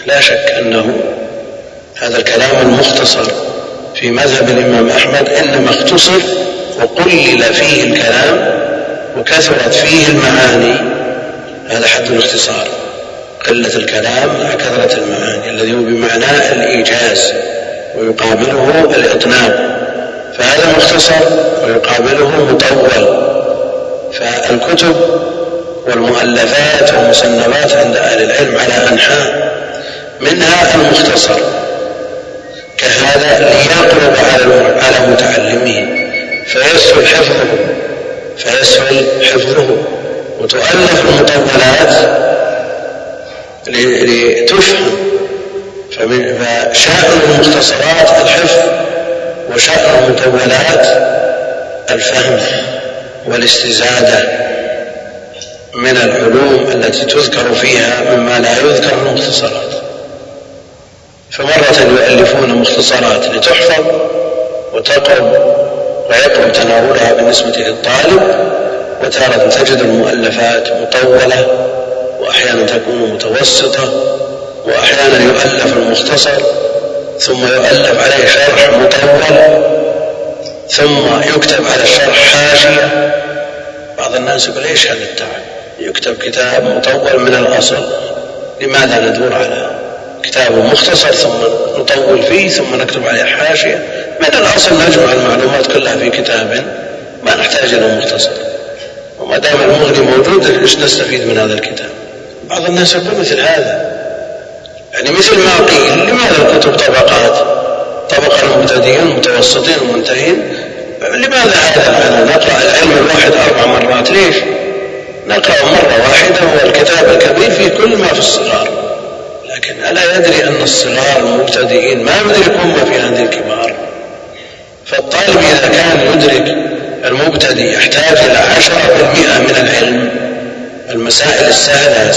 لا شك أنه هذا الكلام المختصر في مذهب الإمام أحمد إنما اختصر وقلل فيه الكلام وكثرت فيه المعاني. هذا حد الاختصار. قلة الكلام مع كثرة المعاني الذي هو بمعنى الإيجاز ويقابله الإطناب. فهذا مختصر ويقابله مطول. فالكتب والمؤلفات والمصنفات عند أهل العلم على أنحاء. منها المختصر. كهذا ليقرب على متعلمه فيسهل حفظه. فيسهل حفظه. وتؤلف المطولات لتفهم. فشأن المختصرات الحفظ وشأن المطولات الفهم والاستزادة من العلوم التي تذكر فيها مما لا يذكر المختصرات. فمرة يؤلفون مختصرات لتحفظ وتقرب ويقرب تناولها بالنسبة للطالب وتارة تجد المؤلفات مطولة وأحيانا تكون متوسطة وأحيانا يؤلف المختصر ثم يؤلف عليه شرح مطول ثم يكتب على الشرح حاشية. بعض الناس يقول إيش هذا التعب؟ يكتب كتاب مطول من الأصل. لماذا ندور على كتاب مختصر ثم نطول فيه ثم نكتب عليه حاشية؟ من الأصل نجمع المعلومات كلها في كتاب ما نحتاج إلى مختصر. وما دام المغني موجود إيش نستفيد من هذا الكتاب؟ بعض الناس يقول مثل هذا. يعني مثل ما قيل لماذا الكتب طبقات؟ طبقة المبتدئين المتوسطين المنتهين. لماذا هذا المعنى نقرأ العلم الواحد أربع مرات. ليش؟ نقرأ مرة واحدة هو الكتاب الكبير فيه كل ما في الصغار. لكن ألا يدري أن الصغار المبتدئين ما يدركون ما في هذه الكبار؟ فالطالب إذا كان يدرك المبتدئ يحتاج إلى عشرة بالمئة من العلم المسائل السهلة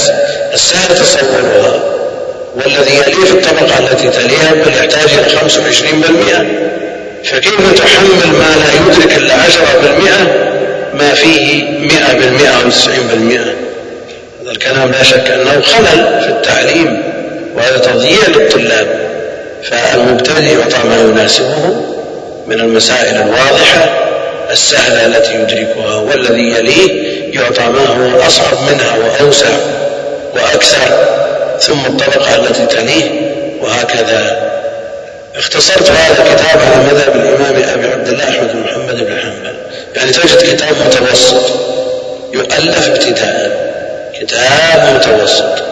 السهل تصورها والذي يليه في الطبقة التي تليها بل يحتاج إلى خمسة وعشرين بالمئة. فكيف تحمل ما لا يدرك إلا عشرة بالمئة؟ ما فيه مئة بالمئة أو تسعين بالمئة. هذا الكلام لا شك أنه خلل في التعليم وهذا تضييع للطلاب. فالمبتدئ يعطى ما يناسبه. من المسائل الواضحة السهلة التي يدركها والذي يليه يعطى ما هو أصعب منها وأوسع وأكثر ثم الطبقة التي تليه وهكذا. اختصرت هذا الكتاب على مذهب الإمام أبي عبد الله أحمد بن محمد بن حنبل. يعني تجد كتاب متوسط يؤلف ابتداء كتاب متوسط.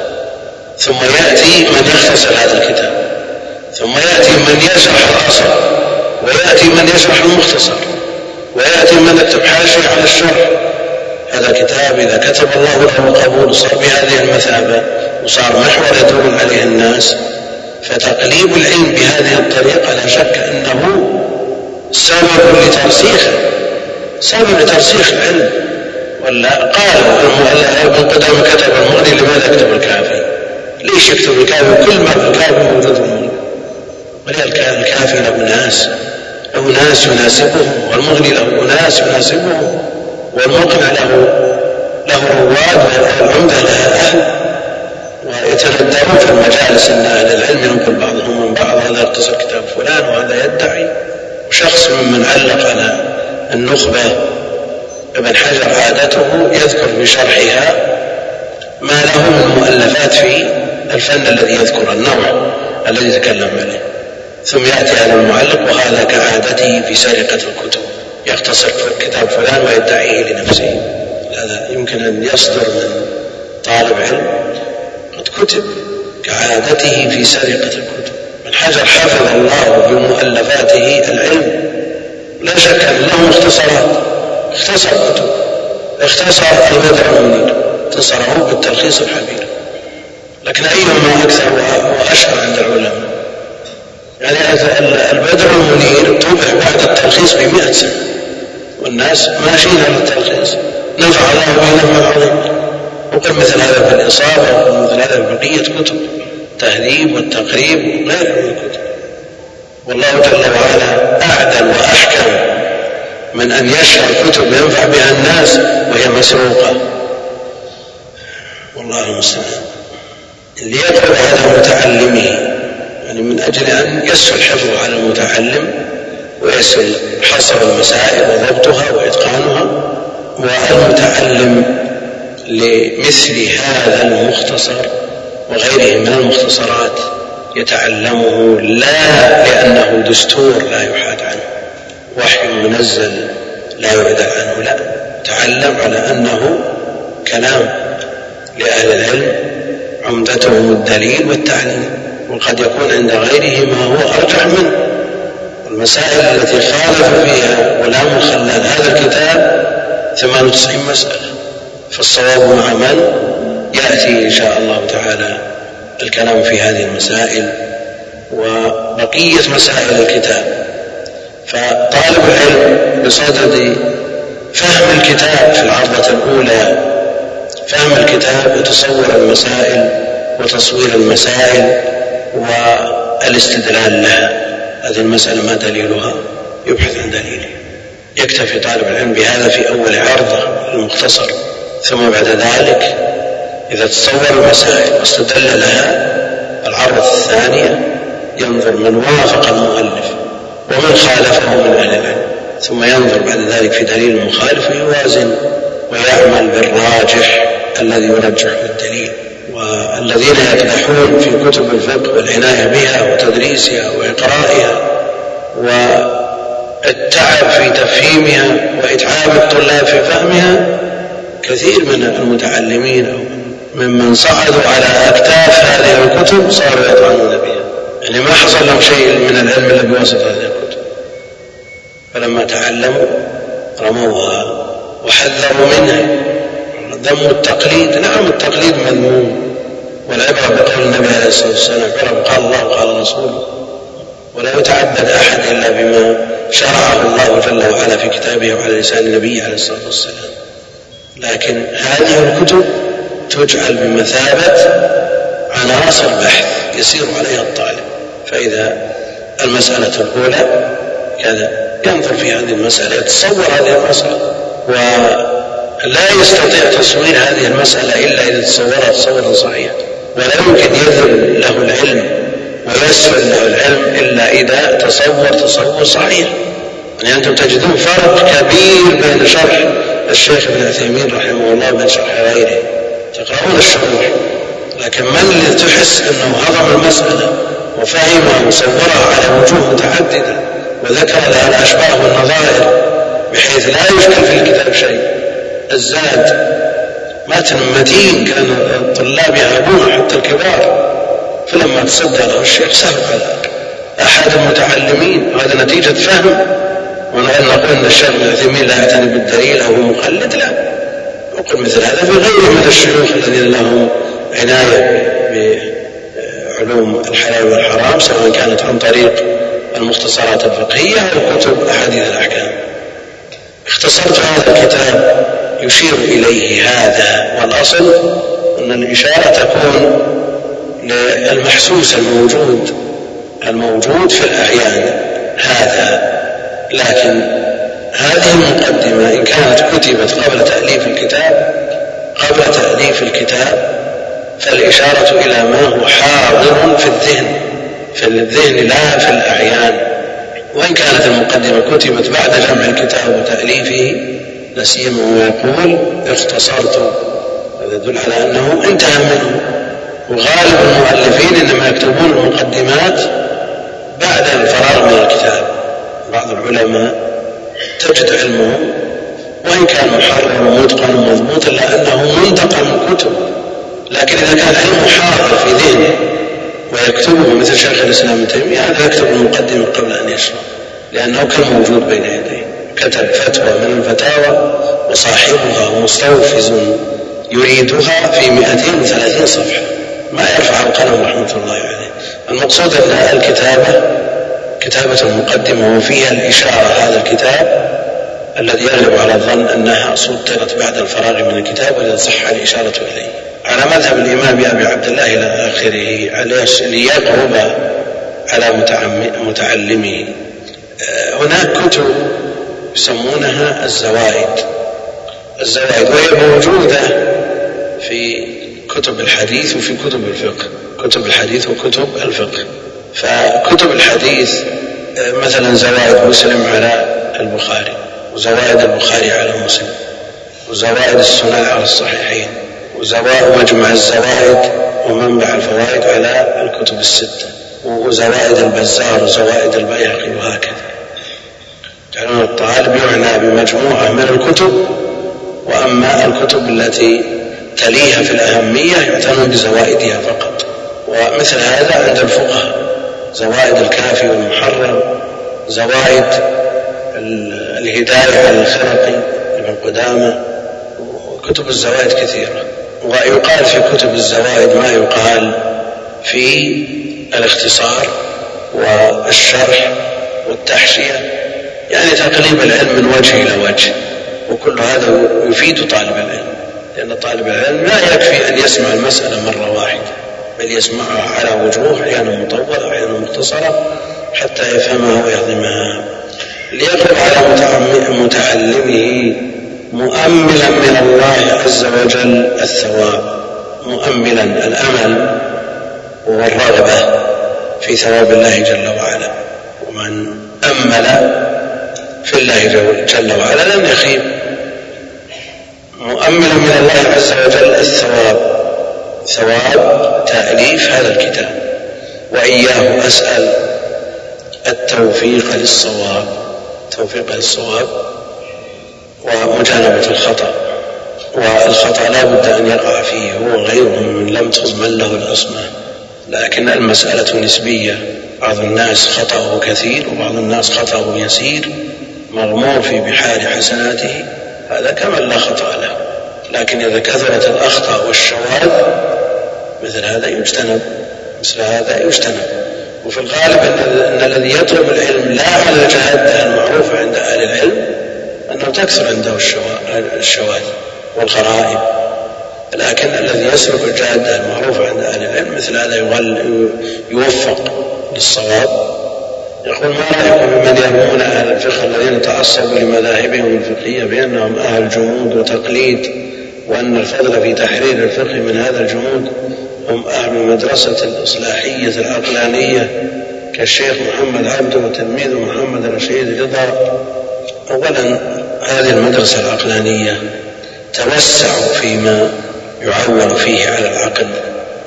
ثم يأتي من يختصر هذا الكتاب. ثم يأتي من يشرح الأصل. ويأتي من يشرح المختصر ويأتي من يكتب حاشية على الشرح هذا كتاب إذا كتب الله له القبول صار بهذه المثابة وصار محور يدور عليه الناس فتقليب العلم بهذه الطريقة لا شك أنه سبب لترسيخه سبب لترسيخ العلم ولا قال ابن قدام كتب المغني لماذا يكتب الكافي؟ ليش يكتب الكافي؟ كل ما في الكافي موجود المغني ولذلك الكافي له ناس له ناس يناسبهم والمغني له ناس يناسبهم والمقنع له له رواد والعمدة لها أهل ويتندرون في المجالس أن أهل العلم ينقل بعضهم من بعض هذا اختصر كتاب فلان وهذا يدعي. وشخص ممن علق على النخبة ابن حجر عادته يذكر في شرحها ما له من مؤلفات في الفن الذي يذكر النوع الذي تكلم عليه. ثم يأتي هذا المعلق وهذا كعادته في سرقة الكتب. يختصر كتاب فلان ويدعيه لنفسه. هذا يمكن أن يصدر من طالب علم. قد كتب كعادته في سرقة الكتب. من حجر حفظ الله بمؤلفاته العلم. لا شك أن له مختصرات. اختصر كتب. اختصر البدر المنير اختصره بالتلخيص الحبيب. لكن أيهما أكثر وأشهر عند العلماء؟ يعني البدر المنير طبع بعد التلخيص بمئة سنة والناس ماشيين على التلخيص. نفع الله به عظيما وقل مثل هذا في الإصابة وقل مثل هذا في بقية كتب التهذيب والتقريب وغيرها من الكتب. والله جل وعلا أعدل وأحكم من أن يشهر كتب ينفع بها الناس وهي مسروقة. والله المستعان. ليقبل هذا متعلمه يعني من أجل أن يسهل حفظه على المتعلم ويسهل حصر المسائل وضبطها وإتقانها والمتعلم لمثل هذا المختصر وغيره من المختصرات يتعلمه لا لأنه دستور لا يحاد عنه وحي منزل لا يعدل عنه لا. تعلم على أنه كلام لأهل العلم عمدتهم الدليل والتعليم. وقد يكون عند غيره ما هو أرجح منه. المسائل التي خالف فيها غلام خلال هذا الكتاب 98 مسألة. فالصواب مع من؟ يأتي إن شاء الله تعالى الكلام في هذه المسائل وبقية مسائل الكتاب. فطالب العلم بصدد فهم الكتاب في العرضة الأولى. فهم الكتاب وتصور المسائل وتصوير المسائل. والاستدلال لها هذه المسألة ما دليلها؟ يبحث عن دليله يكتفي طالب العلم بهذا في أول عرضة المختصر. ثم بعد ذلك إذا تصور المسائل واستدل لها العرضة الثانية ينظر من وافق المؤلف ومن خالفه من أهل العلم ثم ينظر بعد ذلك في دليل المخالف ويوازن ويعمل بالراجح الذي يرجح الدليل والذين يقدحون في كتب الفقه والعناية بها وتدريسها وإقرائها والتعب في تفهيمها وإتعاب الطلاب في فهمها كثير من المتعلمين أو ممن صعدوا على أكتاف هذه الكتب صاروا يطعنون بها. يعني ما حصل لهم شيء من العلم إلا بواسطة هذه الكتب. فلما تعلموا رموها وحذروا منها. ذم التقليد نعم التقليد مذموم. والعبرة بقول النبي عليه الصلاة والسلام عبرة قال الله وقال رسوله ولا يتعبد أحد إلا بما شرعه الله جل وعلا في كتابه وعلى لسان النبي عليه الصلاة والسلام. لكن هذه الكتب تجعل بمثابة عناصر بحث يسير عليها الطالب. فإذا المسألة الأولى كذا ينظر في هذه المسألة يتصور هذه المسألة. ولا يستطيع تصوير هذه المسألة إلا إذا تصورها تصورا صحيحا ولا يمكن يذل له العلم ويسهل له العلم إلا إذا تصور تصور صحيح. يعني أنتم تجدون فرق كبير بين شرح الشيخ ابن عثيمين رحمه الله وبين شرح غيره. تقرؤون الشروح لكن من اللي تحس أنه هضم المسألة وفهمها وصورها على وجوه متعددة وذكر لها الأشباه والنظائر بحيث لا يشكل في الكتاب شيء؟ الزاد متن متين كان الطلاب يهابون حتى الكبار. فلما تصدى له الشيخ سهل على أحد المتعلمين؟ وهذا نتيجة فهم. ونحن نقول أن الشيخ ابن عثيمين لا يعتني بالدليل أو مقلد لا. نقول مثل هذا في غيره من الشيوخ الذين لهم عناية بعلوم الحلال والحرام سواء كانت عن طريق المختصرات الفقهية أو كتب أحاديث الأحكام. اختصرت هذا الكتاب يشير إليه هذا والأصل أن الإشارة تكون للمحسوس الموجود الموجود في الأعيان هذا. لكن هذه المقدمة إن كانت كتبت قبل تأليف الكتاب قبل تأليف الكتاب فالإشارة إلى ما هو حاضر في الذهن في الذهن لا في الأعيان. وإن كانت المقدمة كتبت بعد جمع الكتاب وتأليفه لا سيما ويقول اختصرت. هذا يدل على أنه انتهى منه. وغالب المؤلفين إنما يكتبون المقدمات بعد الفراغ من الكتاب. بعض العلماء تجد علمهم وإن كان محرر ومتقن ومضبوط إلا أنه منتقى من كتب لكن إذا كان علمه حاضر في ذهنه ويكتبه مثل شيخ الإسلام ابن تيمية هذا يكتب المقدمة قبل أن يشرح لأنه كان موجود بين يديه. كتب فتوى من الفتاوى وصاحبها مستوفز يريدها في 230 صفحة. ما يرفع القلم رحمة الله عليه. المقصود أن الكتابة كتابة المقدمة وفيها الإشارة هذا الكتاب الذي يغلب على الظن أنها صدرت بعد الفراغ من الكتاب ولذا صح الإشارة إليه. على مذهب الإمام أبي عبد الله إلى آخره على ليقرب على متعلمه آه، هناك كتب يسمونها الزوائد. الزوائد وهي موجودة في كتب الحديث وفي كتب الفقه كتب الحديث وكتب الفقه. فكتب الحديث مثلا زوائد مسلم على البخاري وزوائد البخاري على مسلم وزوائد السنن على الصحيحين وزوائد مجمع الزوائد ومنبع الفوائد على الكتب الستة وزوائد البزار وزوائد البيهقي وهكذا. تعلمون الطالب يعنى بمجموعة من الكتب وأما الكتب التي تليها في الأهمية يعتنون بزوائدها فقط. ومثل هذا عند الفقهاء زوائد الكافي والمحرر زوائد الهداية على الخرقي ابن قدامة وكتب الزوائد كثيرة. ويقال في كتب الزوائد ما يقال في الاختصار والشرح والتحشية. يعني تقليب العلم من وجه إلى وجه. وكل هذا يفيد طالب العلم. لأن طالب العلم لا يكفي أن يسمع المسألة مرة واحدة بل يسمعها على وجوه أحيانا مطولة أحيانا مختصرة حتى يفهمها ويهضمها ليقرب على متعلمه مؤملا من الله عز وجل الثواب. مؤملا الأمل والرغبة في ثواب الله جل وعلا. ومن أمل في الله جل وعلا. لم يخيب. مؤملا من الله عز وجل الثواب. ثواب تأليف هذا الكتاب. وإياه أسأل. التوفيق للصواب. التوفيق للصواب. ومجانبة الخطأ. والخطأ لا بد أن يقع فيه. هو غيره من لم تضمن له العصمة لكن المسألة نسبية. بعض الناس خطأه كثير وبعض الناس خطأه يسير. مغمور في بحار حسناته هذا كمن لا خطأ له. لكن إذا كثرت الأخطاء والشواذ مثل هذا يجتنب مثل هذا يجتنب. وفي الغالب أن الذي يطلب العلم لا على الجهادة المعروفة عند أهل العلم أنه تكثر عنده الشواذ والغرائب. لكن الذي يسلك الجادة المعروفة عند أهل العلم مثل هذا يوفق للصواب. يقول ما رأيكم بمن يرمون أهل الفقه الذين تعصبوا لمذاهبهم الفقهية بأنهم أهل جمود وتقليد وأن الفضل في تحرير الفقه من هذا الجمود هم أهل المدرسة الإصلاحية العقلانية كالشيخ محمد عبده وتلميذه محمد رشيد رضا. أولا هذه المدرسة العقلانية توسعوا فيما يعول فيه على العقل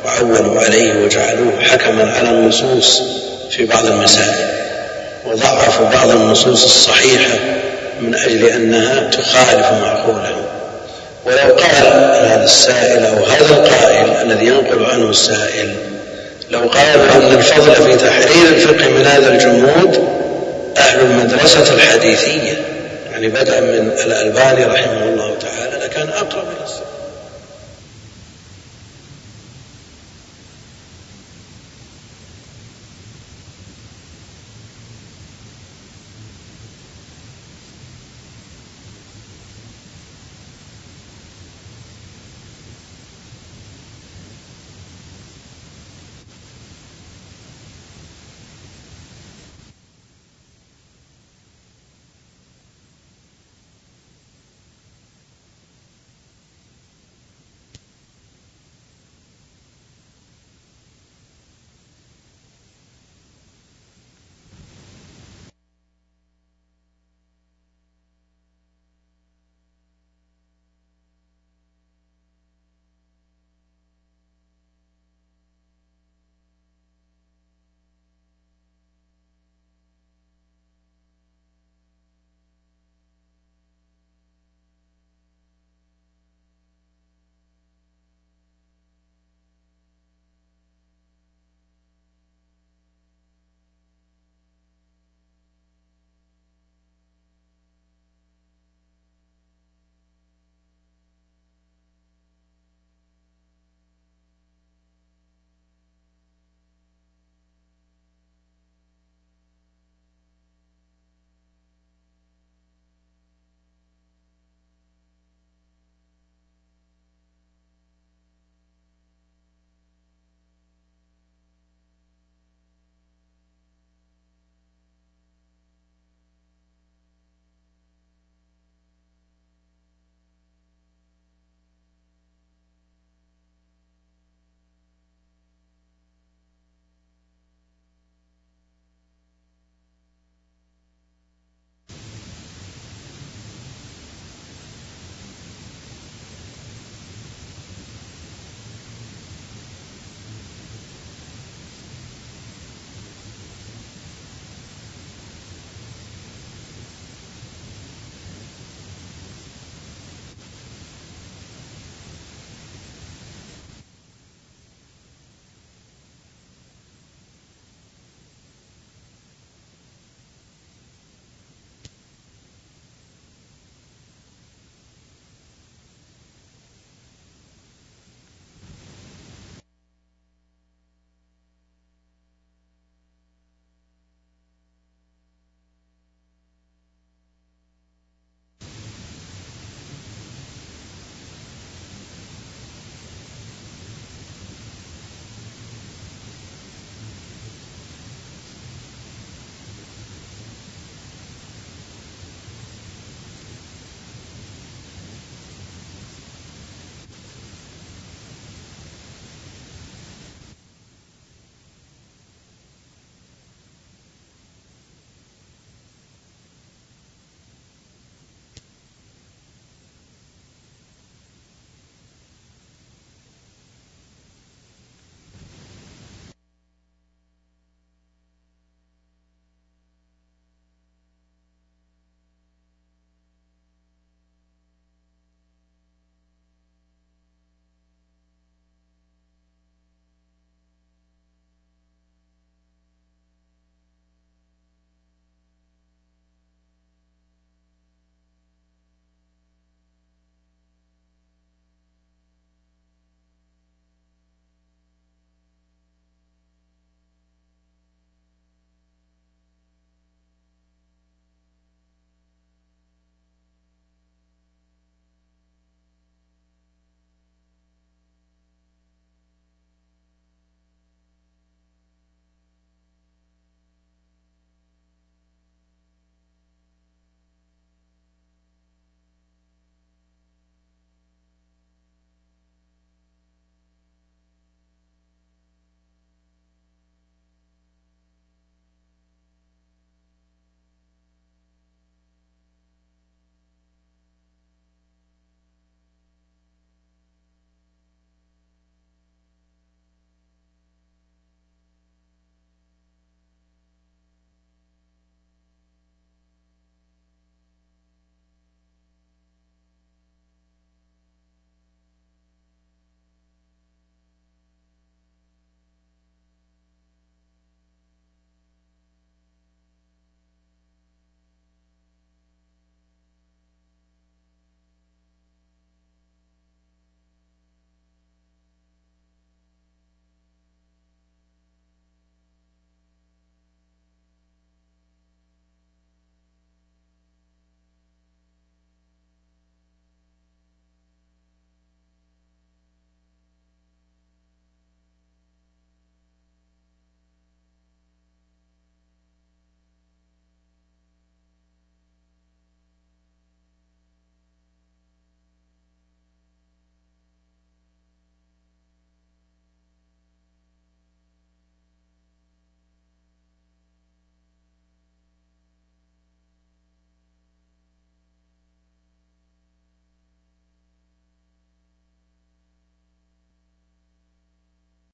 وعولوا عليه وجعلوه حكما على النصوص في بعض المسائل. وضعفوا بعض النصوص الصحيحة من أجل أنها تخالف معقوله. ولو قال هذا السائل أو هذا القائل الذي ينقل عنه السائل لو قالوا أن الفضل في تحرير الفقه من هذا الجمود أهل المدرسة الحديثية يعني بدءا من الألباني رحمه الله تعالى لكان أقرب إلى الصواب